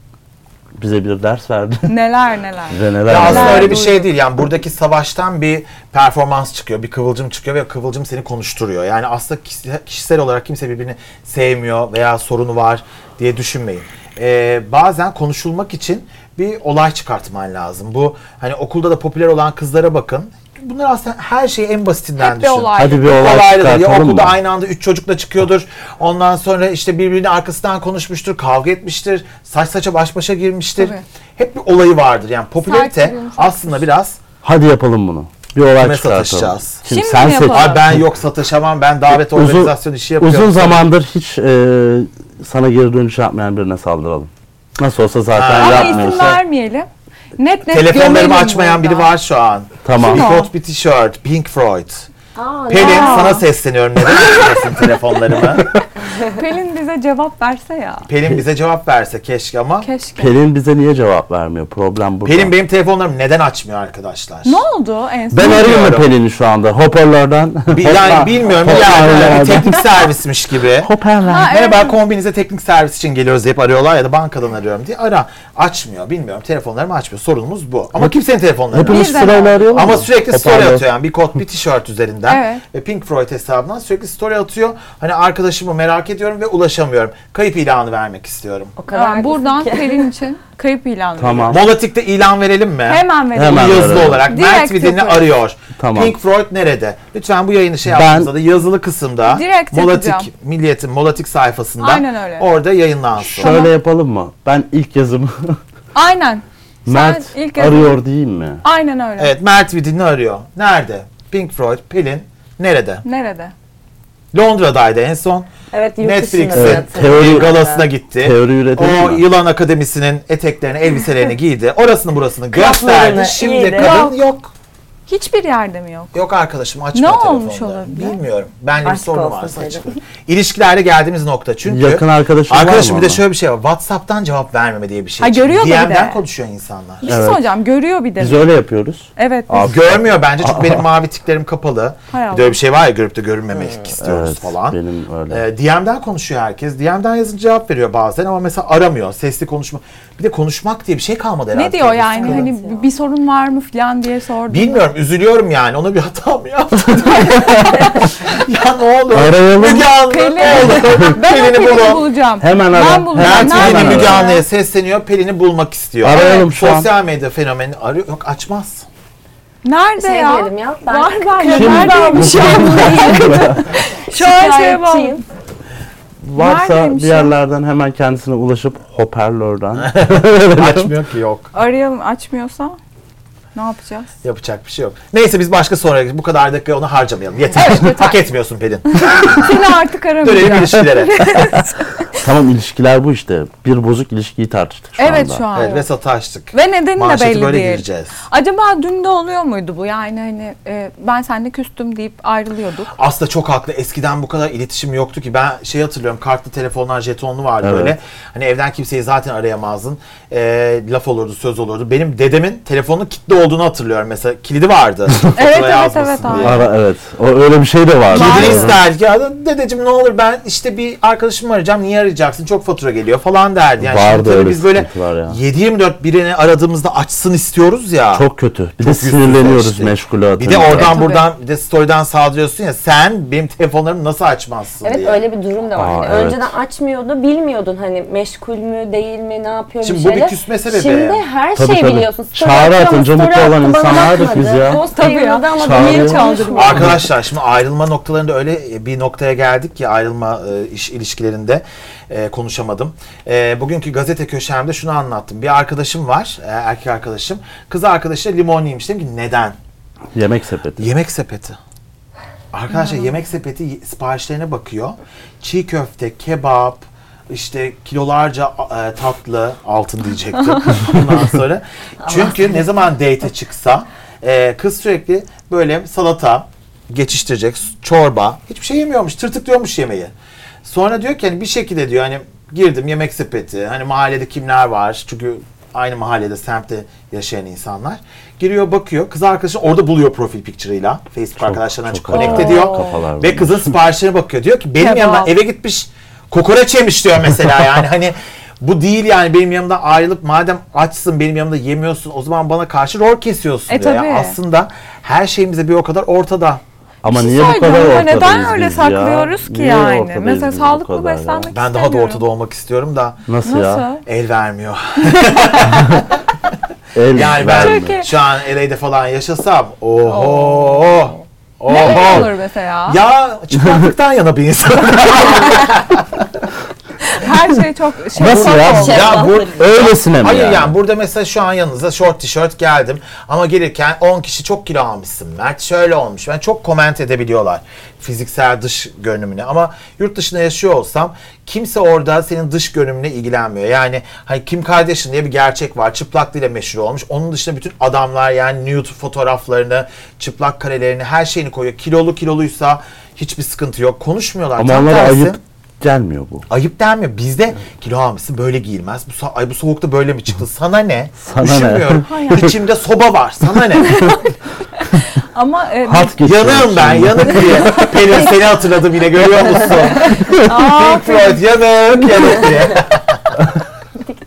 bize bir ders verdi. *laughs* Neler neler. Ve neler Ya aslında neler. öyle bir şey değil. Yani buradaki savaştan bir performans çıkıyor, bir kıvılcım çıkıyor ve kıvılcım seni konuşturuyor. Yani aslında kişi- kişisel olarak kimse birbirini sevmiyor veya sorunu var diye düşünmeyin. Ee, bazen konuşulmak için bir olay çıkartman lazım. Bu hani okulda da popüler olan kızlara bakın. Bunlar aslında her şeyi en basitinden Hep bir düşün. olay. Hadi bir olay Olayları ya okulda mı? aynı anda üç çocukla çıkıyordur. Ondan sonra işte birbirinin arkasından konuşmuştur, kavga etmiştir, saç saça baş başa girmiştir. Tabii. Hep bir olayı vardır. Yani bir yumuşak. aslında biraz Hadi yapalım bunu. Bir olay Kime çıkartalım. satışacağız? Kim, Şimdi sen seç. Ay ben yok satışamam ben davet Uzun- organizasyon işi yapıyorum. Uzun zamandır hiç e, sana geri dönüş yapmayan birine saldıralım. Nasıl olsa zaten Ha. Ama isim yapmıyorsa. vermeyelim. Net net Telefonlarımı açmayan biri var şu an. Tamam. Bir Kim o? kot bir tişört. Pink Floyd. Pelin Aa. sana sesleniyorum. Neden açmıyorsun *laughs* telefonlarımı? Pelin bize cevap verse ya. Pelin bize cevap verse keşke ama. Keşke. Pelin bize niye cevap vermiyor? Problem burada. Pelin benim telefonlarımı neden açmıyor arkadaşlar? Ne oldu en son? ben arıyorum Bilmiyorum. Pelin'i şu anda hoparlörden. Bir, yani bilmiyorum yani bir teknik servismiş gibi. Hoparlör. Ha, evet. Merhaba kombinize teknik servis için geliyoruz deyip arıyorlar ya da bankadan arıyorum diye ara. Açmıyor bilmiyorum telefonlarımı açmıyor sorunumuz bu. Ama kimsenin telefonlarını Hepimiz sırayla arıyorlar Ama mı? sürekli story atıyor yani bir kot bir tişört üzerinden Evet. ve Pink Floyd hesabından sürekli story atıyor. Hani arkadaşımı merak ediyorum ve ulaşamıyorum. Kayıp ilanı vermek istiyorum. O kadar Aa, buradan. Pelin için kayıp ilanı. Tamam. Molatik'te ilan verelim mi? Hemen verelim. Hemen. Yazılı verelim. olarak Direkt Mert Vidin'i yapıyoruz. arıyor. Tamam. Pink Floyd nerede? Lütfen bu yayını şey Ben- yaptığınızda da yazılı kısımda Direkt Molatik yapacağım. Milliyetin Molatik sayfasında Aynen öyle. orada yayınlansın. Şöyle yapalım mı? Ben ilk yazımı *laughs* Aynen. Mert ilk yazımı- arıyor diyeyim mi? Aynen öyle. Evet Mert Vidin'i arıyor. Nerede? Pink Floyd, Pelin nerede? Nerede? Londra'daydı en son. Evet yurt Netflix'in dışında Evet, teori- galasına gitti. Teori üretelim O mi? Yılan Akademisi'nin eteklerini, elbiselerini giydi. Orasını burasını gösterdi. Şimdi iyiydi. kadın yok. Hiçbir yerde mi yok? Yok arkadaşım açmıyor Ne telefonda. olmuş olabilir? Bilmiyorum. Benle bir Aşk sorun olsun varsa açmıyor. *laughs* İlişkilerde geldiğimiz nokta çünkü. Yakın arkadaşım var Arkadaşım mı bir de ama? şöyle bir şey var. WhatsApp'tan cevap vermeme diye bir şey. Ha, çıktı. görüyor da bir DM'den de. konuşuyor insanlar. Bir şey Evet. soracağım. Görüyor bir de. Biz öyle yapıyoruz. Evet. biz- Abi, Görmüyor bence çünkü benim mavi tiklerim kapalı. Hay Bir de öyle bir şey var ya görüp de görünmemek istiyoruz evet, falan. benim öyle. Ee, DM'den konuşuyor herkes. DM'den yazınca cevap veriyor bazen ama mesela aramıyor. Sesli konuşma. Bir de konuşmak diye bir şey kalmadı herhalde. Ne diyor yani? Sıkıldı. Hani bir sorun var mı falan diye sordum. Bilmiyorum üzülüyorum yani. Ona bir hata mı yaptım? *laughs* ya ne olur. Arayalım. Müge Anlı Pelin. ne olur. Ben Pelin'i Pelin'i bulun. bulacağım. Hemen ara. Ben bulacağım. Mert Hemen ara. Müge Anlı'ya sesleniyor. Pelin'i bulmak istiyor. Arayalım şu an. Sosyal medya fenomeni arıyor. Yok açmaz. Nerede Şey ya? diyelim ya. Ben Var bende. Kim? Neredeymiş ya? *laughs* Şu an bağlı. Şikayetçiyim. varsa Neredeymiş bir ya? yerlerden hemen kendisine ulaşıp hoparlörden *laughs* Açmıyor ki yok. Arayalım açmıyorsa ne yapacağız? Yapacak bir şey yok. Neyse biz başka geçelim. Bu kadar dakika onu harcamayalım. Yeter. Evet, yeter. Hak etmiyorsun Pelin. *laughs* Seni artık Dönelim aramayacağım. ilişkilere. *laughs* tamam ilişkiler bu işte. Bir bozuk ilişkiyi tartıştık şu Evet anda. şu an. evet ve sataştık. Ve nedeni de belli böyle değil. gireceğiz. Acaba dün de oluyor muydu bu? Yani hani e, ben seninle küstüm deyip ayrılıyorduk. Aslında çok haklı. Eskiden bu kadar iletişim yoktu ki. Ben şey hatırlıyorum. Kartlı telefonlar, jetonlu vardı Evet. böyle. Hani evden kimseyi zaten arayamazdın. Ee, laf olurdu, söz olurdu. Benim dedemin telefonun kilitli olduğunu hatırlıyorum mesela. Kilidi vardı. *laughs* Evet, evet, evet, abi. Ara, evet. O öyle bir şey de var. Kilidini Var. isterdik ya dedeciğim ne olur ben işte bir arkadaşımı arayacağım niye arayacaksın çok fatura geliyor falan derdi. Yani Vardı şimdi tabii öyle biz böyle ya. 7-24 birini aradığımızda açsın istiyoruz ya. Çok kötü. Bir Çok de sinirleniyoruz işte. meşgule atınca. bir de oradan Evet, buradan bir de story'den saldırıyorsun ya sen benim telefonlarımı nasıl açmazsın Evet diye. öyle bir durum da var. Aa, Hani evet. Önceden açmıyordu, bilmiyordun hani meşgul mü, değil mi, ne yapıyor Şimdi bir bu bir şeyler. küsme sebebi. Şimdi her Tabii, şeyi tabii. biliyorsun. Story Çağrı atınca mutlu olan insanlardık biz ya. Post Tabii ya. niye? Arkadaşlar şimdi ayrılma noktalarında öyle bir noktaya geldik ki ayrılma e, iş ilişkilerinde e, konuşamadım. E, bugünkü gazete köşemde şunu anlattım. Bir arkadaşım var, e, erkek arkadaşım. Kız arkadaşı limon yemiş. Dedim ki neden? Yemek sepeti. Yemek sepeti. Arkadaşlar yemek sepeti siparişlerine bakıyor. Çiğ köfte, kebap, işte kilolarca e, tatlı, altın diyecektim *laughs* ondan sonra. *laughs* Çünkü ne zaman date çıksa e, kız sürekli böyle salata geçiştirecek, çorba, hiçbir şey yemiyormuş, tırtıklıyormuş yemeği. Sonra diyor ki hani bir şekilde diyor hani girdim yemek sepeti, hani mahallede kimler var çünkü aynı mahallede, semtte yaşayan insanlar. Giriyor bakıyor, kız arkadaşı orada buluyor profil picture'ıyla. Facebook arkadaşlarına çok connect ediyor. kafalar Ve kızın siparişlerine bakıyor. Diyor ki benim yanımdan eve gitmiş kokoreç yemiş diyor mesela *laughs* yani hani bu değil yani benim yanımda ayrılıp madem açsın benim yanımda yemiyorsun o zaman bana karşı rol kesiyorsun E, diyor. Yani tabii. aslında her şeyimize bir o kadar ortada. Ama şey niye bu kadar ama ortadayız neden öyle biz ya? saklıyoruz ki Niye yani? ortadayız Mesela biz bu sağlıklı kadar ya? beslenmek Ben daha da istemiyorum. ortada olmak istiyorum da Nasıl, Nasıl? ya? el vermiyor. *laughs* El Yani ben Türkiye- şu an LA'de falan yaşasam oho oho. Ne olur mesela? Ya çıplaklıktan yana bir insan. *laughs* Her şey çok şey Nasıl ya? oldu. ya bu Öylesine mi Hayır yani? yani? burada mesela şu an yanınıza short tişört geldim ama gelirken 10 kişi çok kilo almışsın Mert şöyle olmuş. Ben çok koment edebiliyorlar fiziksel dış görünümüne ama yurt dışında yaşıyor olsam kimse orada senin dış görünümüne ilgilenmiyor. Yani hani Kim Kardashian diye bir gerçek var. Çıplaklığıyla meşhur olmuş. Onun dışında bütün adamlar yani nude fotoğraflarını, çıplak karelerini, her şeyini koyuyor. Kilolu kiloluysa hiçbir sıkıntı yok. Konuşmuyorlar. Ama Tam onlara tersi. ayıp gelmiyor bu. Ayıp denmiyor. Bizde kilo almışsın böyle giyilmez. Bu, so- ay bu soğukta böyle mi çıktı? *laughs* Sana ne? Sana ne? Düşünmüyorum. İçimde soba var. Sana ne? *laughs* Ama e, Hat Yanığım ben. Yanık diye. *laughs* Pelin seni hatırladım yine görüyor musun? Pink Floyd yanık yanık diye.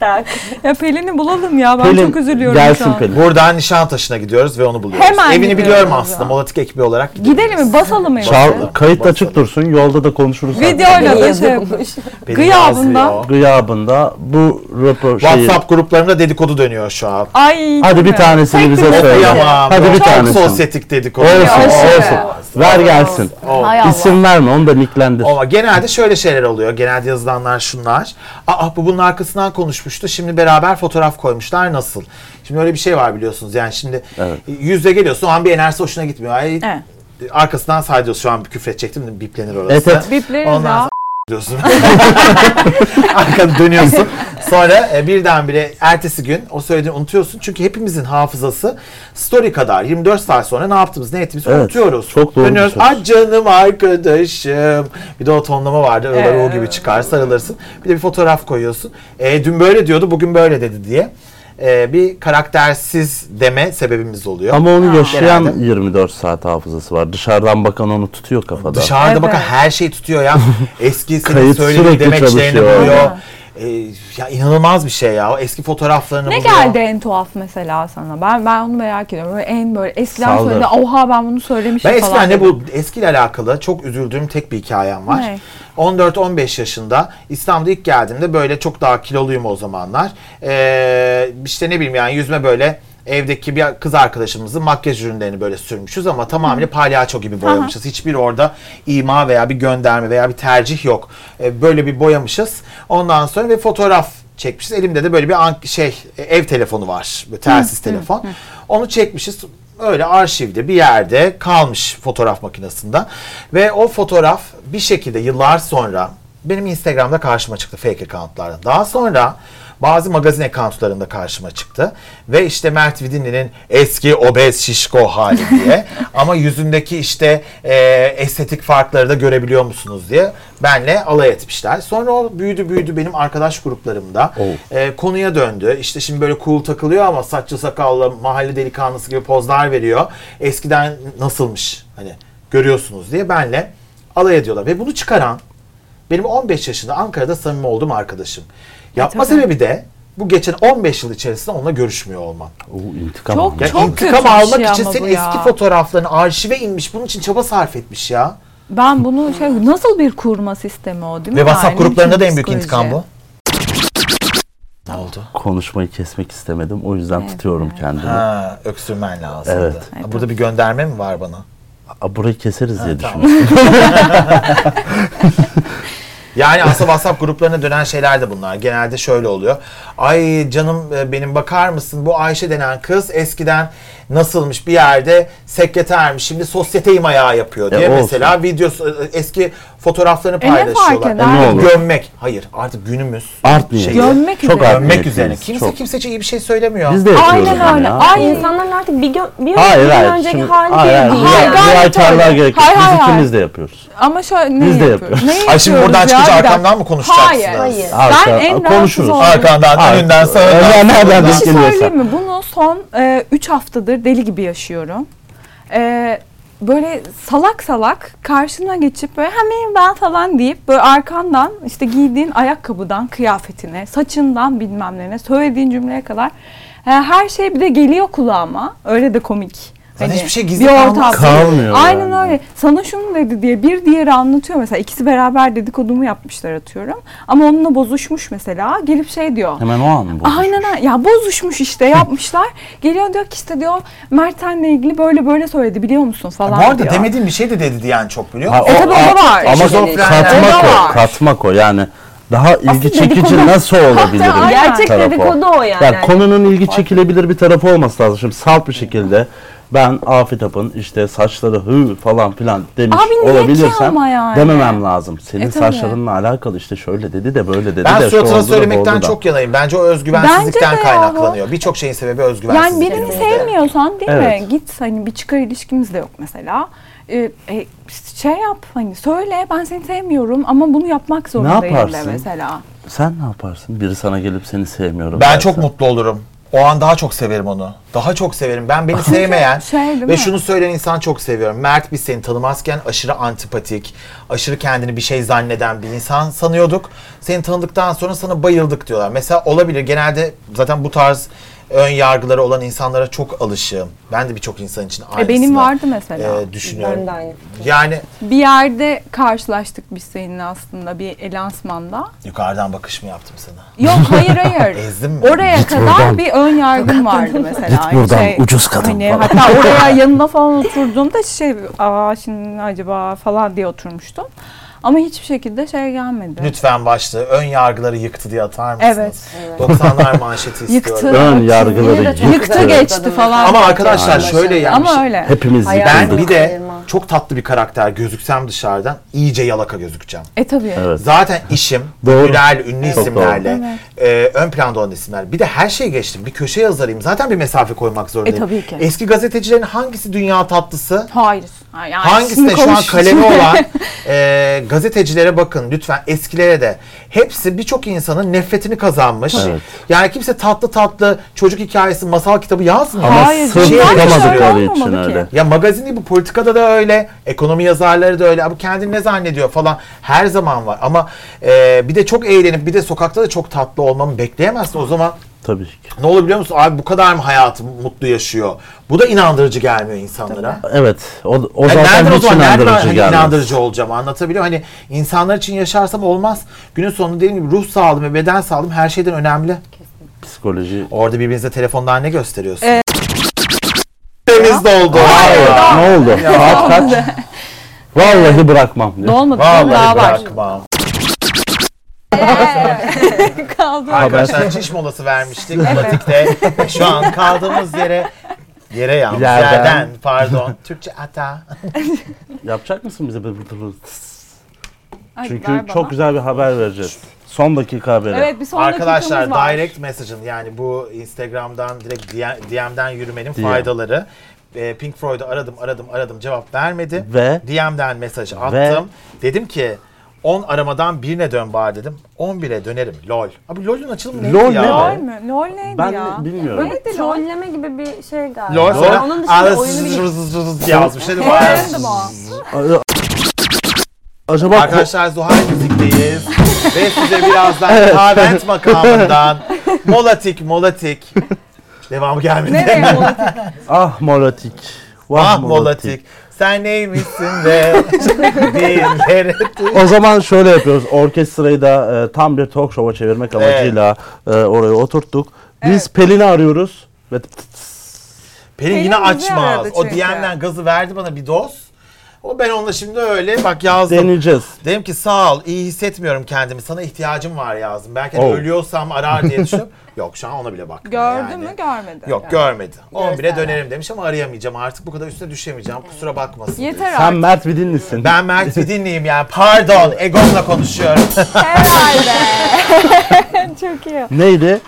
Tak. *laughs* ya Pelin'i bulalım ya ben Pelin, çok üzülüyorum gelsin şu an. Pelin. Buradan Nişantaşı'na gidiyoruz ve onu buluyoruz. Hemen Evini gidiyoruz biliyorum ya. aslında. Molatik ekibi olarak Gidelim mi? Basalım evi. Çal, kayıt açık dursun. Yolda da konuşuruz. Videoyla da şey yapmış. Pelin Gıyabında. yazıyor. Gıyabında bu rapor şeyi... WhatsApp gruplarında dedikodu dönüyor şu an. Ay. Hadi bir tanesini bize söyle. Kıyamam. Hadi bir Çok tanesini. sosyetik dedikodu. Olsun, Aşırı. olsun. Ver gelsin. O- Hay Allah. İsim verme, onu da nicklendir. Ama genelde şöyle şeyler oluyor. Genelde yazılanlar şunlar. Aa bu bunun arkasından konuşmuştu. Şimdi beraber fotoğraf koymuşlar. Nasıl? Şimdi öyle bir şey var biliyorsunuz. Yani şimdi Evet. yüzde geliyorsun o an bir enerjisi hoşuna gitmiyor. Ay, Evet. Arkasından saydıyorsun. Şu an bir küfür edecektim de biplenir orası. Evet, evet. Bipleriz Ondan ya. sonra *laughs* diyorsun. *laughs* Arkanı dönüyorsun. Sonra e, birdenbire ertesi gün o söylediğini unutuyorsun. Çünkü hepimizin hafızası story kadar 24 saat sonra ne yaptığımızı ne ettiğimizi Evet, unutuyoruz. çok doğru bir Dönüyoruz. söz. Ah canım arkadaşım. Bir de o tonlama vardı. Öyle o gibi çıkar sarılırsın. Bir de bir fotoğraf koyuyorsun. E, dün böyle diyordu bugün böyle dedi diye. E, bir karaktersiz deme sebebimiz oluyor. Ama onu yaşayan Genelde. 24 saat hafızası var. Dışarıdan bakan onu tutuyor kafada. Dışarıda Evet. bakın her şey tutuyor ya. *laughs* Eski senin Kayıt söylediğin sürekli demeçlerini çalışıyor. buluyor. Aynen. Ee, ya inanılmaz bir şey ya. O eski fotoğraflarını Ne buluyor. geldi en tuhaf mesela sana? Ben ben onu merak ediyorum. Böyle en böyle eskiden Saldır. söyledi. Oha ben bunu söylemişim Ben falan. eskiden ne dedim. bu eskiyle alakalı çok üzüldüğüm tek bir hikayem var. Ne? 14-15 yaşında İstanbul'a ilk geldiğimde böyle çok daha kiloluyum o zamanlar. Ee, işte ne bileyim yani yüzme böyle evdeki bir kız arkadaşımızın makyaj ürünlerini böyle sürmüşüz ama tamamıyla palyaço gibi boyamışız. Hiçbir orada ima veya bir gönderme veya bir tercih yok. E, böyle bir boyamışız. Ondan sonra ve fotoğraf çekmişiz. Elimde de böyle bir an- şey e, ev telefonu var. Böyle telsiz telefon. Onu çekmişiz. Öyle arşivde bir yerde kalmış fotoğraf makinesinde. Ve o fotoğraf bir şekilde yıllar sonra benim Instagram'da karşıma çıktı fake accountlardan. Daha sonra bazı magazin accountlarında karşıma çıktı. Ve işte Mert Vidinli'nin eski obez şişko hali diye. *laughs* Ama yüzündeki işte e, estetik farkları da görebiliyor musunuz diye benle alay etmişler. Sonra o büyüdü büyüdü benim arkadaş gruplarımda Oh. e, konuya döndü. İşte şimdi böyle cool takılıyor ama saçlı sakallı mahalle delikanlısı gibi pozlar veriyor. Eskiden nasılmış hani görüyorsunuz diye benle alay ediyorlar. Ve bunu çıkaran benim 15 yaşında Ankara'da samimi olduğum arkadaşım. Yapma tabii. sebebi de bu geçen 15 yıl içerisinde onunla görüşmüyor olmam. Oo, intikam Çok- almış. Ya Çok intikam kötü bir almak şey için ama senin ya. eski fotoğraflarını arşive inmiş. Bunun için çaba sarf etmiş ya. Ben bunu şey nasıl bir kurma sistemi o değil mi? Ve WhatsApp Yani gruplarında da en büyük psikoloji. intikam bu. Ne oldu? Konuşmayı kesmek istemedim. O yüzden tutuyorum kendimi. Ha, öksürmen lazımdı. Evet. Ha, Burada bir gönderme mi var bana? Aa, Burayı keseriz diye tamam. düşünüyorum. *laughs* *laughs* Yani aslında WhatsApp gruplarına dönen şeyler de bunlar. Genelde şöyle oluyor. Ay canım e, benim bakar mısın bu Ayşe denen kız eskiden nasılmış bir yerde sekretermiş şimdi sosyeteyim ayağı yapıyor diye olsun. mesela videosu e, eski fotoğraflarını E, ne fark paylaşıyorlar. eder? E, ne olur? Gömmek. Hayır artık günümüz. Art niyeti. şeyi- Gömmek Çok üzere. art Gömmek üzerine. Kimse çok. kimsece iyi bir şey söylemiyor. Biz de yapıyoruz Aynen bunu öyle. ya. Ay, İnsanların artık bir, gö- bir, Hayır bir gün hayır. önceki Şimdi, hali hayır, hayır. değil. Hayır, Bu gayet aykarlığa öyle. gerek yok. Hayır, Biz hayır, ikimiz hayır. de yapıyoruz. Ama şöyle ne Biz de yapıyoruz? yapıyoruz. Ne Ay şimdi buradan yapıyoruz ya? çıkınca Bir dakika. arkamdan mı konuşacaksınız? Hayır. Hayır. Arka- Ben en rahatsız konuşuruz. olduğum- Arkandan, Ar- önünden, sağından. Öyle nereden Bir şey söyleyeyim mi? Bunu son 3 haftadır deli gibi yaşıyorum. E, böyle salak salak karşına geçip böyle hemen ben falan deyip böyle arkandan işte giydiğin ayakkabıdan kıyafetine, saçından bilmem ne söylediğin cümleye kadar e, her şey bir de geliyor kulağıma. Öyle de komik. Zaten hiçbir şey gizli bir ortam. Kalmıyor Aynen yani. öyle. Sana şunu dedi diye bir diğeri anlatıyor mesela. ikisi beraber dedikodumu yapmışlar atıyorum. Ama onunla bozuşmuş mesela. Gelip şey diyor. Hemen o an mı bozuşmuş? Aynen. Ya bozuşmuş işte yapmışlar. Geliyor diyor ki işte diyor Mert'enle ilgili böyle böyle söyledi biliyor musun falan Bu arada diyor. demediğim bir şey de dedi diyen çok biliyor Ha, musun? E tabii o da var. Ama katmak O da o, var. katmak o. Yani daha ilgi Aslında çekici dedikodu- nasıl olabilir? Gerçek tarafı o. dedikodu o yani. Yani konunun ilgi çekilebilir bir tarafı olması lazım. Şimdi salt bir şekilde ben Afet Ap'ın işte saçları hı falan filan demiş Abi niye ki olabilirsem ama yani? dememem lazım. Senin E tabii. saçlarınla alakalı işte şöyle dedi de böyle dedi Ben de şu suratına oldu da, bu söylemekten oldu da. çok yanayım. Bence o özgüvensizlikten Bence de kaynaklanıyor. Birçok şeyin sebebi özgüvensizlik. Yani birini günümüzde. sevmiyorsan değil Evet. mi? Git hani bir çıkar ilişkimiz de yok mesela. Ee, e, şey yap hani söyle ben seni sevmiyorum ama bunu yapmak zorundayım de yaparsın? mesela. Sen ne yaparsın? Biri sana gelip seni sevmiyorum. Ben derse. çok mutlu olurum. O an daha çok severim onu. Daha çok severim. Ben beni *laughs* sevmeyen Şey değil ve mi? şunu söyleyen insan çok seviyorum. Mert biz seni tanımazken aşırı antipatik, aşırı kendini bir şey zanneden bir insan sanıyorduk. Seni tanıdıktan sonra sana bayıldık diyorlar. Mesela olabilir. Genelde zaten bu tarz ön yargıları olan insanlara çok alışığım. Ben de birçok insan için aynısını E, benim vardı mesela. e, düşünüyorum. Ben de aynı. Yani Bir yerde karşılaştık biz seninle aslında bir lansmanda. yukarıdan bakış mı yaptım sana? Yok hayır *laughs* hayır. Ezdim mi? Oraya Git kadar buradan. bir ön yargım vardı mesela. Git buradan, ucuz kadın Hani falan. hatta oraya *laughs* yanına falan oturduğumda şey aa şimdi acaba falan diye oturmuştum. Ama hiçbir şekilde şey gelmedi. Lütfen başlığı ön yargıları yıktı diye atar mısınız? Evet. 90'lar *laughs* manşeti Yıktı. istiyorum. Ön Yine de yargıları çok yıktı. Yıktı geçti falan. Ama arkadaşlar Aynen. şöyle yani Ama öyle. Hepimiz Hayal- ben bir de çok tatlı bir karakter gözüksem dışarıdan iyice yalaka gözükeceğim. E tabii. Evet. Zaten işim *laughs* Doğru. ünlülerle, ünlü Çok isimlerle e, ön planda olan isimler. Bir de her şeyi geçtim. Bir köşe yazarıyım. Zaten bir mesafe koymak zorundayım. E, tabii ki. Eski gazetecilerin hangisi dünya tatlısı? Hayır. Hangisi şimdi de şu an kalemi olan *laughs* e, gazetecilere bakın lütfen eskilere de. Hepsi birçok insanın nefretini kazanmış. Evet. Yani kimse tatlı tatlı çocuk hikayesi, masal kitabı yazmıyor. Ama Hayır, sırf öyle için öyle. Ya magazin değil bu politikada da öyle, ekonomi yazarları da öyle. Bu kendini ne zannediyor falan her zaman var. Ama e, bir de çok eğlenip bir de sokakta da çok tatlı olmamı bekleyemezsin. O zaman Tabii ki. ne olur biliyor musun? Abi bu kadar mı hayatı mutlu yaşıyor? Bu da inandırıcı gelmiyor insanlara. Evet. O, o Yani zaten nereden o hiç zaman nereden inandırıcı hani gelmez. inandırıcı olacağım anlatabiliyor muyum? Hani insanlar için yaşarsam olmaz. Günün sonunda dediğim gibi ruh sağlığım ve beden sağlığım her şeyden önemli. Psikoloji Orada birbirinize telefondan ne gösteriyorsunuz? Evet. Temiz doldu. ne oldu? Saat kaç? *laughs* Vallahi bırakmam diyor. Mi? daha Vallahi var. bırakmam. *laughs* Kaldı. Arkadaşlar çiş molası vermiştik Latik'te. *laughs* Şu an kaldığımız yere yere yalnız Yerden. yerden, pardon. Türkçe ata. *laughs* Yapacak mısın bize? bir- Ay, Çünkü ver bana. çok güzel bir haber vereceğiz. Son dakika haberi. Evet bir son Arkadaşlar dakikamız var. direct message'ın yani bu Instagram'dan direkt DM'den yürümenin DM. faydaları. E, Pink Floyd'u aradım aradım aradım cevap vermedi. Ve DM'den mesaj attım. Ve- Dedim ki 10 aramadan birine dön bari dedim. 11'e dönerim. LOL. Abi LOL'ün açılımı neydi LOL ya? ne Lol mü? Lol neydi ben ya? bilmiyorum. Böyle de lol. Trolleme gibi bir şey galiba. LOL sonra Onun dışında "Aa, oyunu zız zız zız" yazmış. Dedim, o. Acaba ko- Arkadaşlar Zuhal Müzik'teyiz. Ve size birazdan Kavent makamından Molatik Molatik. Devamı gelmedi. Nereye bu? *laughs* ah molatik. Ah Molatik. Sen neymişsin be? *laughs* Dillere O zaman şöyle yapıyoruz. Orkestrayı da e, tam bir talk show'a çevirmek amacıyla e, oraya oturttuk. Biz Evet. Pelin'i arıyoruz ve Pelin Pelin yine bizi açmaz. aradı O çünkü. DM'den gazı verdi bana bir doz. O ben onunla şimdi öyle bak yazdım. deneyeceğiz. Dedim ki sağ ol iyi hissetmiyorum kendimi sana ihtiyacım var yazdım. Belki hani Oh. ölüyorsam arar diye *laughs* düşünüp yok şu an ona bile bakmıyor Gördü yani. mü görmedi. Yok görmedi. 11'e Görsel. dönerim demiş ama arayamayacağım artık bu kadar üstüne düşemeyeceğim kusura bakmasın. Yeter Sen artık. Mert Vidinlisin. Ben Mert bir dinleyeyim yani pardon egomla konuşuyorum. *laughs* Herhalde. *laughs* Çok iyi. Neydi?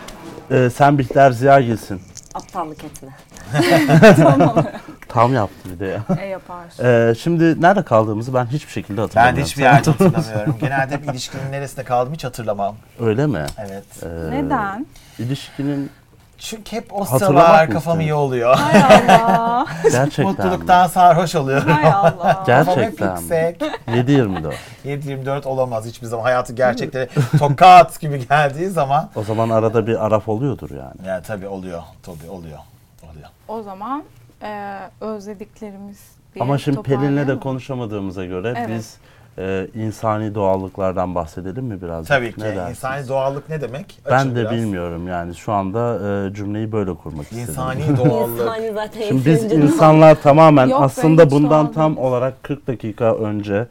E, sen Bihter Ziyagil'sin. Aptallık etme. *laughs* Tam yaptı bir de ya. E yapar. E, şimdi nerede kaldığımızı ben hiçbir şekilde ben hatırlamıyorum. de hiçbir yerde hatırlamıyorum. Genelde hep ilişkinin neresinde kaldım hiç hatırlamam. Öyle mi? Evet. E, Neden? İlişkinin Çünkü hep o Hatırlamak sıralar mı kafam iyi istiyorsun? oluyor. Hay Allah. *laughs* gerçekten Mutluluktan sarhoş oluyorum. Hay Allah. Gerçekten Kafam hep yüksek. 7-24. 7-24 *laughs* olamaz hiçbir zaman. Hayatı gerçekleri tokat gibi geldiği zaman. O zaman arada bir araf oluyordur yani. Yani tabii oluyor. Tabii oluyor. Oluyor. O zaman e, özlediklerimiz diye Ama şimdi Pelin'le de toparlayalım. konuşamadığımıza göre Evet. biz e, insani doğallıklardan bahsedelim mi biraz? Tabii ki. Ne dersiniz? İnsani doğallık ne demek? Ben Açın de biraz. bilmiyorum yani şu anda e, cümleyi böyle kurmak istedim. İnsani *laughs* doğallık. İnsani zaten Şimdi biz insanlar *laughs* tamamen Yok aslında bundan tam olarak 40 dakika önce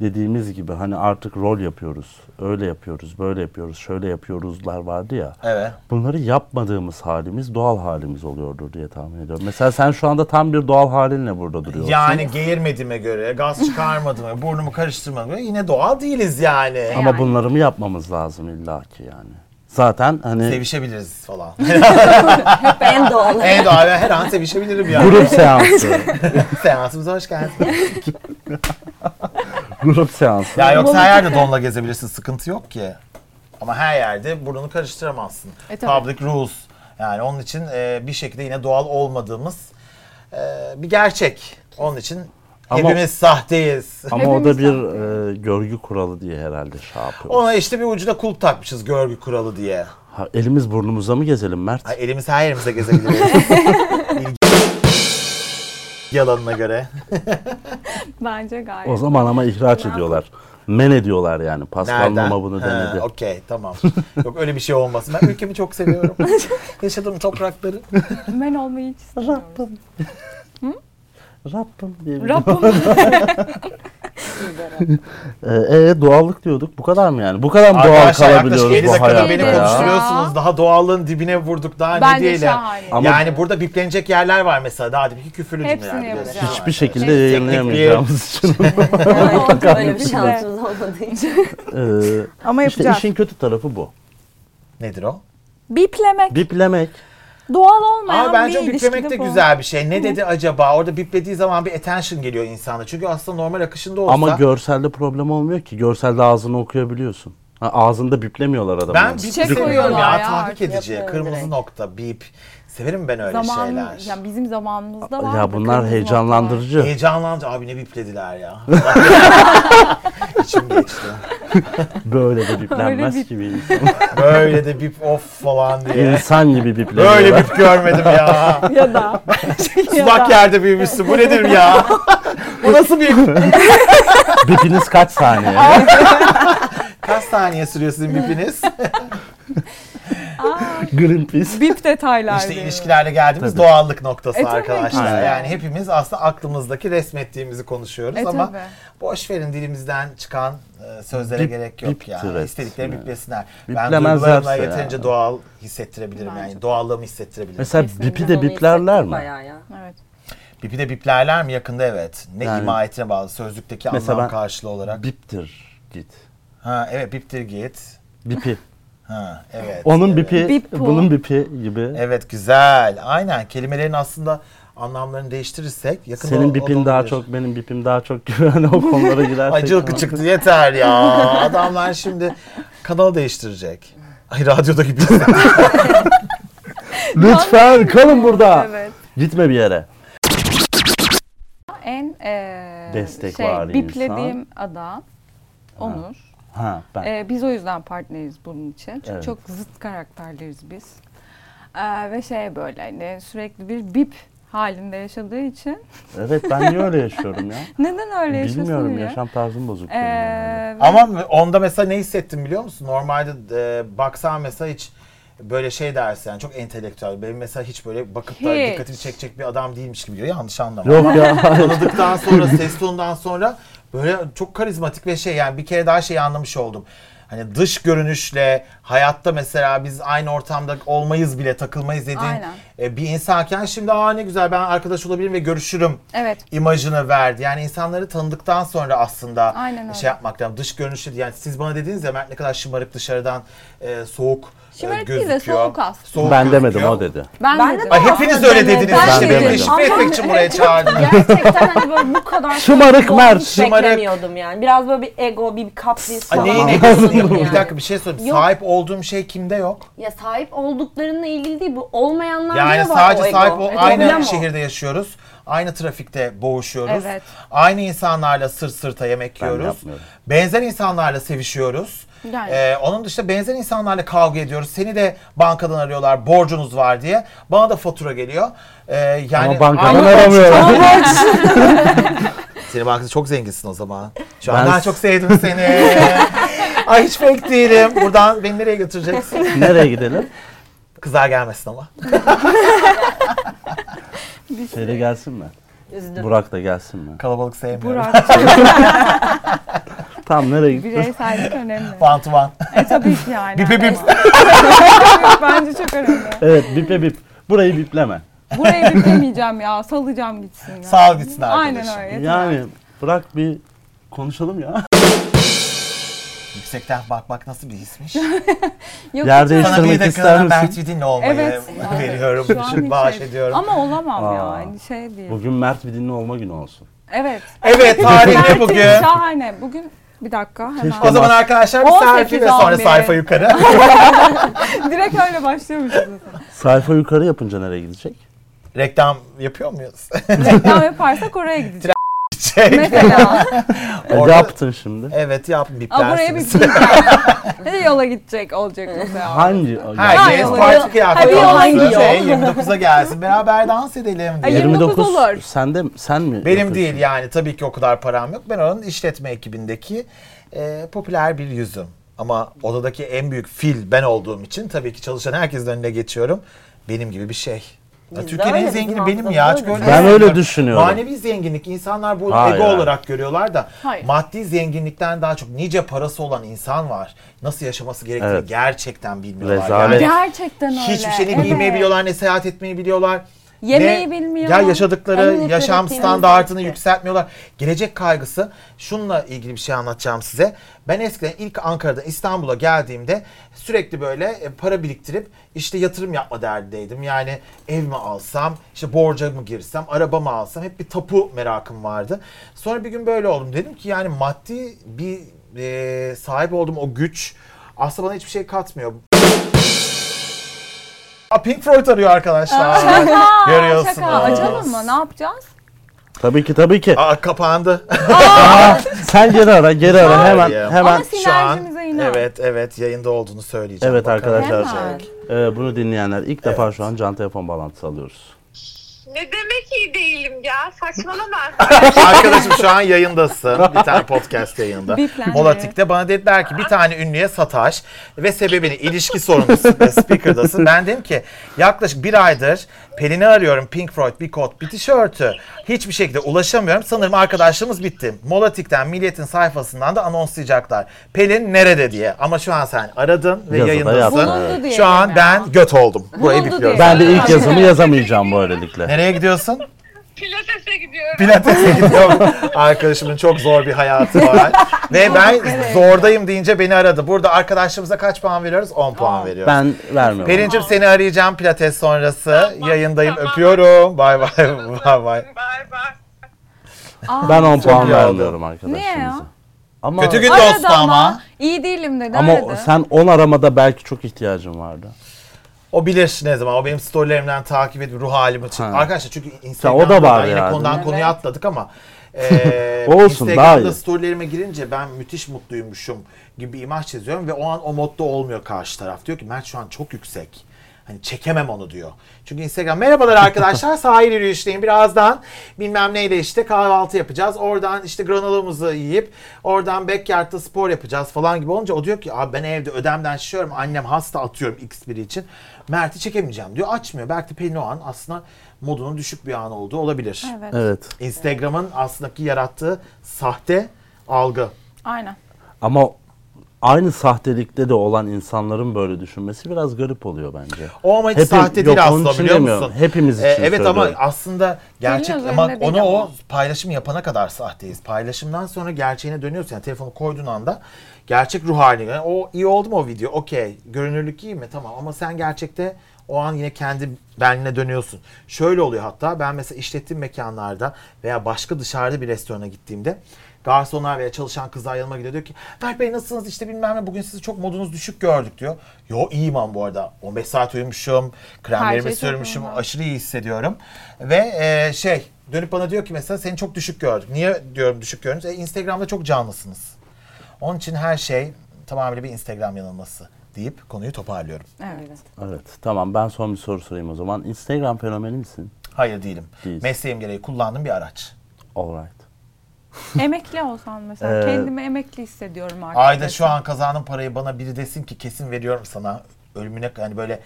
dediğimiz gibi hani artık rol yapıyoruz. Öyle yapıyoruz, böyle yapıyoruz, şöyle yapıyoruzlar vardı ya. Evet. Bunları yapmadığımız halimiz doğal halimiz oluyordur diye tahmin ediyorum. Mesela sen şu anda tam bir doğal halinle burada duruyorsun. Yani geğirmediğime göre, gaz çıkarmadığıma göre, *laughs* burnumu karıştırmadığıma göre yine doğal değiliz yani. Ama Yani. bunları mı yapmamız lazım illaki yani. Zaten hani Sevişebiliriz falan. *laughs* en doğal. en doğal her an sevişebilirim yani. grup seansı. *laughs* Seansımıza hoş geldin. Grup seansı. Ya yoksa her yerde donla gezebilirsin. Sıkıntı yok ki. Ama her yerde burnunu karıştıramazsın. E, tabii. Public rules. Yani onun için e, bir şekilde yine doğal olmadığımız e, bir gerçek. Onun için Ama- hepimiz sahteyiz. Ama o da Hepimiz bir e, görgü kuralı diye herhalde şey yapıyor. Ona işte bir ucuna kulp takmışız görgü kuralı diye. Ha, elimiz burnumuza mı gezelim Mert? Ha, elimiz her yerimize gezebiliriz. *laughs* İlgi yalanına göre. *laughs* *laughs* Bence gayet. O zaman ama ihraç ediyorlar. Men ediyorlar yani. Pascal Nereden? Numa bunu denedi. Okey tamam. Yok öyle bir şey olmasın. Ben ülkemi çok seviyorum. *laughs* Yaşadığım toprakları. *laughs* Ben olmayı hiç istemiyorum. Rabbim diye bir Rabbim. Ee, e, doğallık diyorduk. Bu kadar mı yani? Bu kadar mı doğal Arkadaşlar yaklaşık kalabiliyoruz 50 bu dakikada hayatta beni ya? konuşturuyorsunuz. Daha doğallığın dibine vurduk. Daha ne Bence diyelim. şahane. Ama- yani burada biplenecek yerler var mesela. Daha demin ki küfürlü Hepsini cümleler biliyorsunuz. yapacağım. Hiçbir şekilde Teknik yayınlayamayacağımız için. Öyle bir *laughs* şansımız olmadığı için. Ee, Ama işte yapacağız. işin kötü tarafı bu. Nedir o? Biplemek. Biplemek. Doğal olmayan Ama bence o bir biplemek ilişkide de bu. güzel bir şey. Ne dedi acaba? Orada biplediği zaman bir attention geliyor insana. Çünkü aslında normal akışında olsa. Ama görselde problem olmuyor ki. Görselde ağzını okuyabiliyorsun. Ha, ağzında biplemiyorlar adamı. ben bip Çiçek koyuyorlar ya. ya Tahrik artık edici. Kırmızı direkt. nokta, bip. Severim ben öyle Zaman, şeyler. yani bizim zamanımızda var. ya bunlar heyecanlandırıcı. Heyecanlanınca abi ne biplediler ya. *laughs* İçim geçti. Böyle de biplenmez bip- bir *laughs* insan. Böyle de bip off falan diye. İnsan gibi bipleniyor. Böyle bip görmedim ya. ya da. Sulak yerde büyümüşsün. Bu nedir ya? Bu nasıl bir... *laughs* Bipiniz kaç saniye? Kaç saniye sürüyor sizin bipiniz? Greenpeace. Bip detaylar İşte diyorum. ilişkilerle geldiğimiz Tabii. doğallık noktası E, arkadaşlar. ki. Yani hepimiz aslında aklımızdaki resmettiğimizi konuşuyoruz E, ama tabii. boş verin dilimizden çıkan e, sözlere Bip- gerek yok biptir yani. resmi. İstedikleri biplesinler. Ben duygularımla yeterince doğal hissettirebilirim Bence yani. Doğallığımı hissettirebilirim. Mesela Kesinlikle bipi de biplerler mi? bayağı ya. Evet. Bipi de biplerler mi yakında evet. Ne Yani- ima ettiğine bağlı sözlükteki anlam karşılığı olarak. Biptir git. Ha evet biptir git. Bipi. Ha evet. Onun evet. bipi, Bip bu. bunun bipi gibi. Evet güzel. Aynen kelimelerin aslında anlamlarını değiştirirsek yakında Senin bipin da daha olabilir. çok, benim bipim daha çok *laughs* gibi hani o konulara girersek. Cılkı çıktı yeter ya. Adamlar şimdi kanal değiştirecek. Ay radyoda gibi. *laughs* Lütfen kalın burada. Evet. Gitme bir yere. En eee Destek şey, var biplediğim adam Onur. Ha ben. Ee, biz o yüzden partneriz bunun için. Çünkü Evet. çok zıt karakterleriz biz. Ee, ve şey böyle hani sürekli bir bip halinde yaşadığı için Evet ben niye öyle yaşıyorum ya? *laughs* neden öyle yaşasın Bilmiyorum ya? yaşam tarzım bozuk. Ee, yani. ve- Ama onda mesela ne hissettim biliyor musun? Normalde e, baksan mesela hiç böyle şey dersin yani çok entelektüel. Benim mesela hiç böyle bakıp da Hiç. dikkatini çekecek bir adam değilmiş gibi geliyor. Yanlış anlama. Yok ya. *laughs* Tanıdıktan sonra, *laughs* ses tonundan sonra böyle çok karizmatik ve şey yani bir kere daha şeyi anlamış oldum. Hani dış görünüşle hayatta mesela biz aynı ortamda olmayız bile takılmayız dediğin Aynen. e, bir insanken şimdi aa ne güzel ben arkadaş olabilirim ve görüşürüm Evet. imajını verdi. Yani insanları tanıdıktan sonra aslında Aynen öyle. şey yapmak lazım. Dış görünüşü yani siz bana dediniz ya Mert ne kadar şımarık dışarıdan e, soğuk Şımarık değil de gözüküyor. soğuk aslında. Soğuk ben demedim gözüküyor. o dedi. Ben, Ben de dedim. Ay hepiniz Aslında öyle dediniz ben işte. de Beni dedim. teşvik etmek ben- için buraya çağırdınız. Gerçekten hani böyle bu kadar *laughs* Şımarık soğuk Mert, hiç şımarık. beklemiyordum yani. Biraz böyle bir ego, bir kapris Ay, falan. neyin anlatıyordum egosunu yani. Bir dakika bir şey söyleyeyim. Yok. Sahip olduğum şey kimde yok? Ya sahip olduklarınla ilgili değil bu. Olmayanlarda Yani da var sadece o ego. sahip o E, aynı problem o. şehirde yaşıyoruz. Aynı trafikte boğuşuyoruz. Evet. Aynı insanlarla sırt sırta yemek Ben yiyoruz. yapmıyorum. Benzer insanlarla sevişiyoruz. Yani. Ee, onun dışında benzer insanlarla kavga ediyoruz. Seni de bankadan arıyorlar, borcunuz var diye. Bana da fatura geliyor. Ee, yani Ama bankadan aramıyorlar. Seni *laughs* bankada çok zenginsin o zaman. Şu an Ben- daha çok sevdim seni. *laughs* Ay hiç fake değilim. Buradan beni nereye götüreceksin? Nereye gidelim? Kızlar gelmesin ama. Şeyde gelsin mi? Üzdüm. Burak da gelsin mi? Kalabalık sevmiyorum. Burak *laughs* Tam nereye gitti? bireysellik önemli. *laughs* One to one. E tabii ki yani. Bip bip bip. *laughs* Bence çok önemli. Evet bipe bip. Burayı bipleme. Burayı biplemeyeceğim ya. Salacağım gitsin ya. Sağ ol gitsin arkadaşım. Aynen öyle. yeter Yani artık. bırak bir konuşalım ya. Yüksekten bak bak nasıl bir hismiş. *laughs* Yok, Yer hiç değiştirmek Sana bir ister dakika misin? Mert Vidin'le olmayı Evet. veriyorum. Şu an bağış şey- ediyorum. Ama olamam Aa. ya. Yani şey değil. Bugün Mert Vidin'le olma günü olsun. Evet. Evet tarih ne bugün? Şahane. Bugün bir dakika hemen. O zaman arkadaşlar bir 18 selfie ve sonra 11. sayfa yukarı. *laughs* Direkt öyle başlıyormuşuz zaten. Sayfa yukarı yapınca nereye gidecek? Reklam yapıyor muyuz? Reklam *laughs* yaparsak oraya gideceğiz. Şey, Mesela. *laughs* Orada- yaptın şimdi. evet yap Ama buraya bir pink *laughs* Hadi yola gidecek olacak mesela. Hangi? Herkes Ha, parti yol- kıyafeti Hadi yol alsın. hangi yol? Şey, 29'a gelsin. Beraber dans edelim diye. 29 olur. Sende sen mi? Benim yapıyorsun? değil yani tabii ki o kadar param yok. Ben onun işletme ekibindeki e, popüler bir yüzüm. Ama odadaki en büyük fil ben olduğum için tabii ki çalışan herkesin önüne geçiyorum. Benim gibi bir şey. Ya Biz Türkiye'nin en zengini benim ya. Hafızamız öyle Ben öyle düşünüyorum. Manevi zenginlik insanlar bu Hayır, ego olarak görüyorlar da Hayır. maddi zenginlikten daha çok nice parası olan insan var. Nasıl yaşaması gerektiğini Evet. gerçekten bilmiyorlar. Rezalet. Yani Gerçekten öyle. hiçbir şeyi evet. giymeyi biliyorlar, ne seyahat etmeyi biliyorlar. Yemeği ne- bilmiyor. Ya yaşadıkları yaşam standartını yükseltmiyorlar. Gelecek kaygısı. Şununla ilgili bir şey anlatacağım size. Ben eskiden ilk Ankara'da İstanbul'a geldiğimde sürekli böyle e, para biriktirip işte yatırım yapma derdindeydim. Yani ev mi alsam, işte borca mı girsem, araba mı alsam hep bir tapu merakım vardı. Sonra bir gün böyle oldum. Dedim ki yani maddi bir e, sahip olduğum o güç aslında bana hiçbir şey katmıyor. Aa, Pink Floyd arıyor arkadaşlar. Şaka. *laughs* Görüyorsunuz. Şaka. Açalım mı? Ne yapacağız? Tabii ki tabii ki. Aa kapandı. Sen geri ara, geri ara hemen ya. hemen. Ama Şu an sinerjimize inan. evet evet yayında olduğunu söyleyeceğim. Evet Bakalım. arkadaşlar. Hemen. e, bunu dinleyenler ilk defa şu an can telefon bağlantısı alıyoruz. Ne demek iyi değilim ya. Saçmalama. *laughs* Arkadaşım şu an yayındasın. Bir tane podcast yayında. Molatik'te bana dediler ki bir tane ünlüye sataş ve sebebini ilişki sorumlusu ve speaker'dasın. Ben dedim ki yaklaşık bir aydır Pelin'i arıyorum. Pink Floyd bir kot bir tişörtü. Hiçbir şekilde ulaşamıyorum. Sanırım arkadaşlığımız bitti. Molatik'ten Milliyet'in sayfasından da anonslayacaklar. Pelin nerede diye. Ama şu an sen aradın ve Yazıda yayındasın. yaptın, Bulundu Şu an ya. ben göt oldum. Burayı Bulundu diyelim. Ben de ilk yazımı yazamayacağım böylelikle. Nereye gidiyorsun? Pilates'e gidiyorum. Pilates'e gidiyorum. Arkadaşımın çok zor bir hayatı var. *laughs* Ve ben zordayım deyince beni aradı. Burada arkadaşlarımıza kaç puan veriyoruz? 10 puan veriyoruz. Ben vermiyorum. Pelincim seni arayacağım pilates sonrası. Yayındayım. tamam. Öpüyorum. Bay bay. Bay bay. Bay bay. Aa, Ben 10 puan iyi oldu. vermiyorum Niye arkadaşlarımıza. ya? Ama Kötü gün Aradı dostu ama. İyi değilim dedi. ama aradı. sen 10 aramada belki çok ihtiyacım vardı. O bilir ne zaman. O benim storylerimden takip edip ruh halimi için. Ha. Arkadaşlar çünkü Instagram'da o da var yine yani. konudan Evet. konuya atladık ama *laughs* e, Olsun, daha Instagram'da storylerime girince ben müthiş mutluymuşum gibi bir imaj çiziyorum ve o an o modda olmuyor karşı taraf. Diyor ki Mert şu an çok yüksek. Hani çekemem onu diyor. Çünkü Instagram merhabalar arkadaşlar *laughs* sahil yürüyüşteyim birazdan bilmem neyle işte kahvaltı yapacağız. Oradan işte granolamızı yiyip oradan backyard'da spor yapacağız falan gibi olunca o diyor ki abi ben evde ödemden şişiyorum annem hasta atıyorum x biri için. Mert'i çekemeyeceğim diyor açmıyor. Belki de Pelin o an aslında modunun düşük bir an olduğu olabilir. Evet. Evet. Instagram'ın aslında ki yarattığı sahte algı. Aynen. Ama aynı sahtelikte de olan insanların böyle düşünmesi biraz garip oluyor bence. O ama hiç Hepim- sahte yok, değil onun aslında biliyor demiyorum. musun? Hepimiz için Ee, Evet ama söylüyorum. aslında gerçek ama onu o ama. paylaşım yapana kadar sahteyiz. Paylaşımdan sonra gerçeğine dönüyorsun. Yani telefonu koyduğun anda gerçek ruh haline. Yani o iyi oldu mu o video? Okey. Görünürlük iyi mi? Tamam ama sen gerçekte o an yine kendi benliğine dönüyorsun. Şöyle oluyor hatta ben mesela işlettiğim mekanlarda veya başka dışarıda bir restorana gittiğimde garsonlar veya çalışan kızlar yanıma gidiyor diyor ki Berk Bey nasılsınız işte bilmem ne bugün sizi çok modunuz düşük gördük diyor. Yo iyiyim ama bu arada 15 saat uyumuşum kremlerimi şey çok sürmüşüm aşırı iyi hissediyorum. Ve e, şey dönüp bana diyor ki mesela seni çok düşük gördük. Niye diyorum düşük gördünüz? E, Instagram'da çok canlısınız. Onun için her şey tamamıyla bir Instagram yanılması deyip konuyu toparlıyorum. Evet. Evet. Tamam ben son bir soru sorayım o zaman. Instagram fenomeni misin? Hayır değilim. Değilsin. Mesleğim gereği kullandığım bir araç. Alright. *laughs* emekli olsan mesela. Ee, kendimi emekli hissediyorum artık. Ayda şu an kazandığım parayı bana biri desin ki kesin veriyorum sana. Ölümüne yani böyle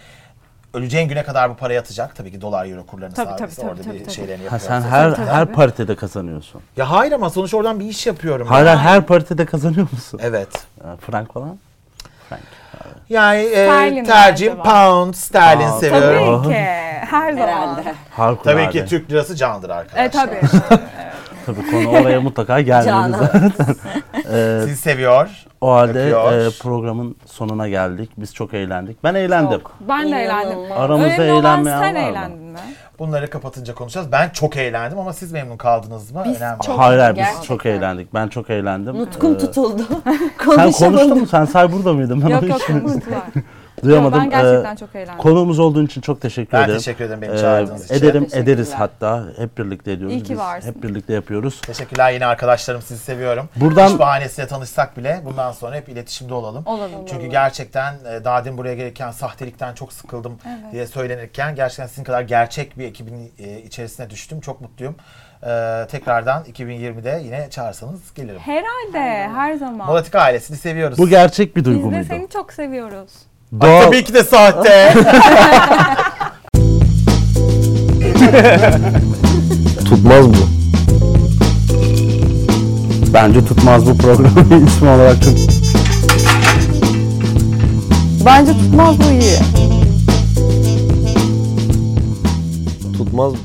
öleceğin güne kadar bu para yatacak. Tabii ki dolar euro kurlarını Tabii, sabitse tabii, orada tabii, bir tabii. şeylerini Ha, yapıyorum. sen her tabii. her paritede kazanıyorsun. Ya hayır ama sonuç oradan bir iş yapıyorum. Hayır ya. hayır, her paritede kazanıyor musun? Evet. Frank falan? Frank. Yani e, tercihim pound, sterlin seviyorum. Tabii ki. Her zaman. Herhalde. Tabii ki Türk lirası candır arkadaşlar. E tabii. *laughs* *laughs* Tabii konu oraya mutlaka gelmedi zaten. *laughs* Ee, Sizi seviyor. o halde e, programın sonuna geldik. Biz çok eğlendik. Ben eğlendim. Ben de eğlendim. Aramızda Önemli olan eğlenmeyen sen var mı? eğlendin mi? Bunları kapatınca konuşacağız. Ben çok eğlendim ama siz memnun kaldınız mı? Biz Önemli. çok- Hayır hayır biz Gerçekten. çok eğlendik. Ben çok eğlendim. Nutkum Ee, tutuldu. *laughs* Sen konuştun Konuşamadım. mu? Sen say burada mıydın? Ben Yok onu yok hiç konuştular. Duyamadım. Ben gerçekten Ee, çok eğlendim. Konuğumuz olduğun için çok teşekkür Ben ederim. teşekkür ederim beni Ee, çağırdığınız için. Ederim, ederiz hatta. Hep birlikte ediyoruz. İyi ki Biz varsın. Hep birlikte yapıyoruz. Teşekkürler yeni arkadaşlarım sizi seviyorum. Buradan- İş bahanesiyle tanışsak bile bundan sonra hep iletişimde olalım. Olalım. Çünkü gerçekten e, daha demin buraya gelirken sahtelikten çok sıkıldım Evet. diye söylenirken gerçekten sizin kadar gerçek bir ekibin e, içerisine düştüm. Çok mutluyum. E, tekrardan 2020'de yine çağırsanız gelirim. Herhalde her zaman. Molatik ailesini seviyoruz. Bu gerçek bir duygu Biz de muydu? seni çok seviyoruz. Ay, Doğal- tabii ki de sahte. *laughs* Tutmaz bu. Bence tutmaz bu programın *laughs* ismi olarak Bence tutmaz bu iyi. Tutmaz mı?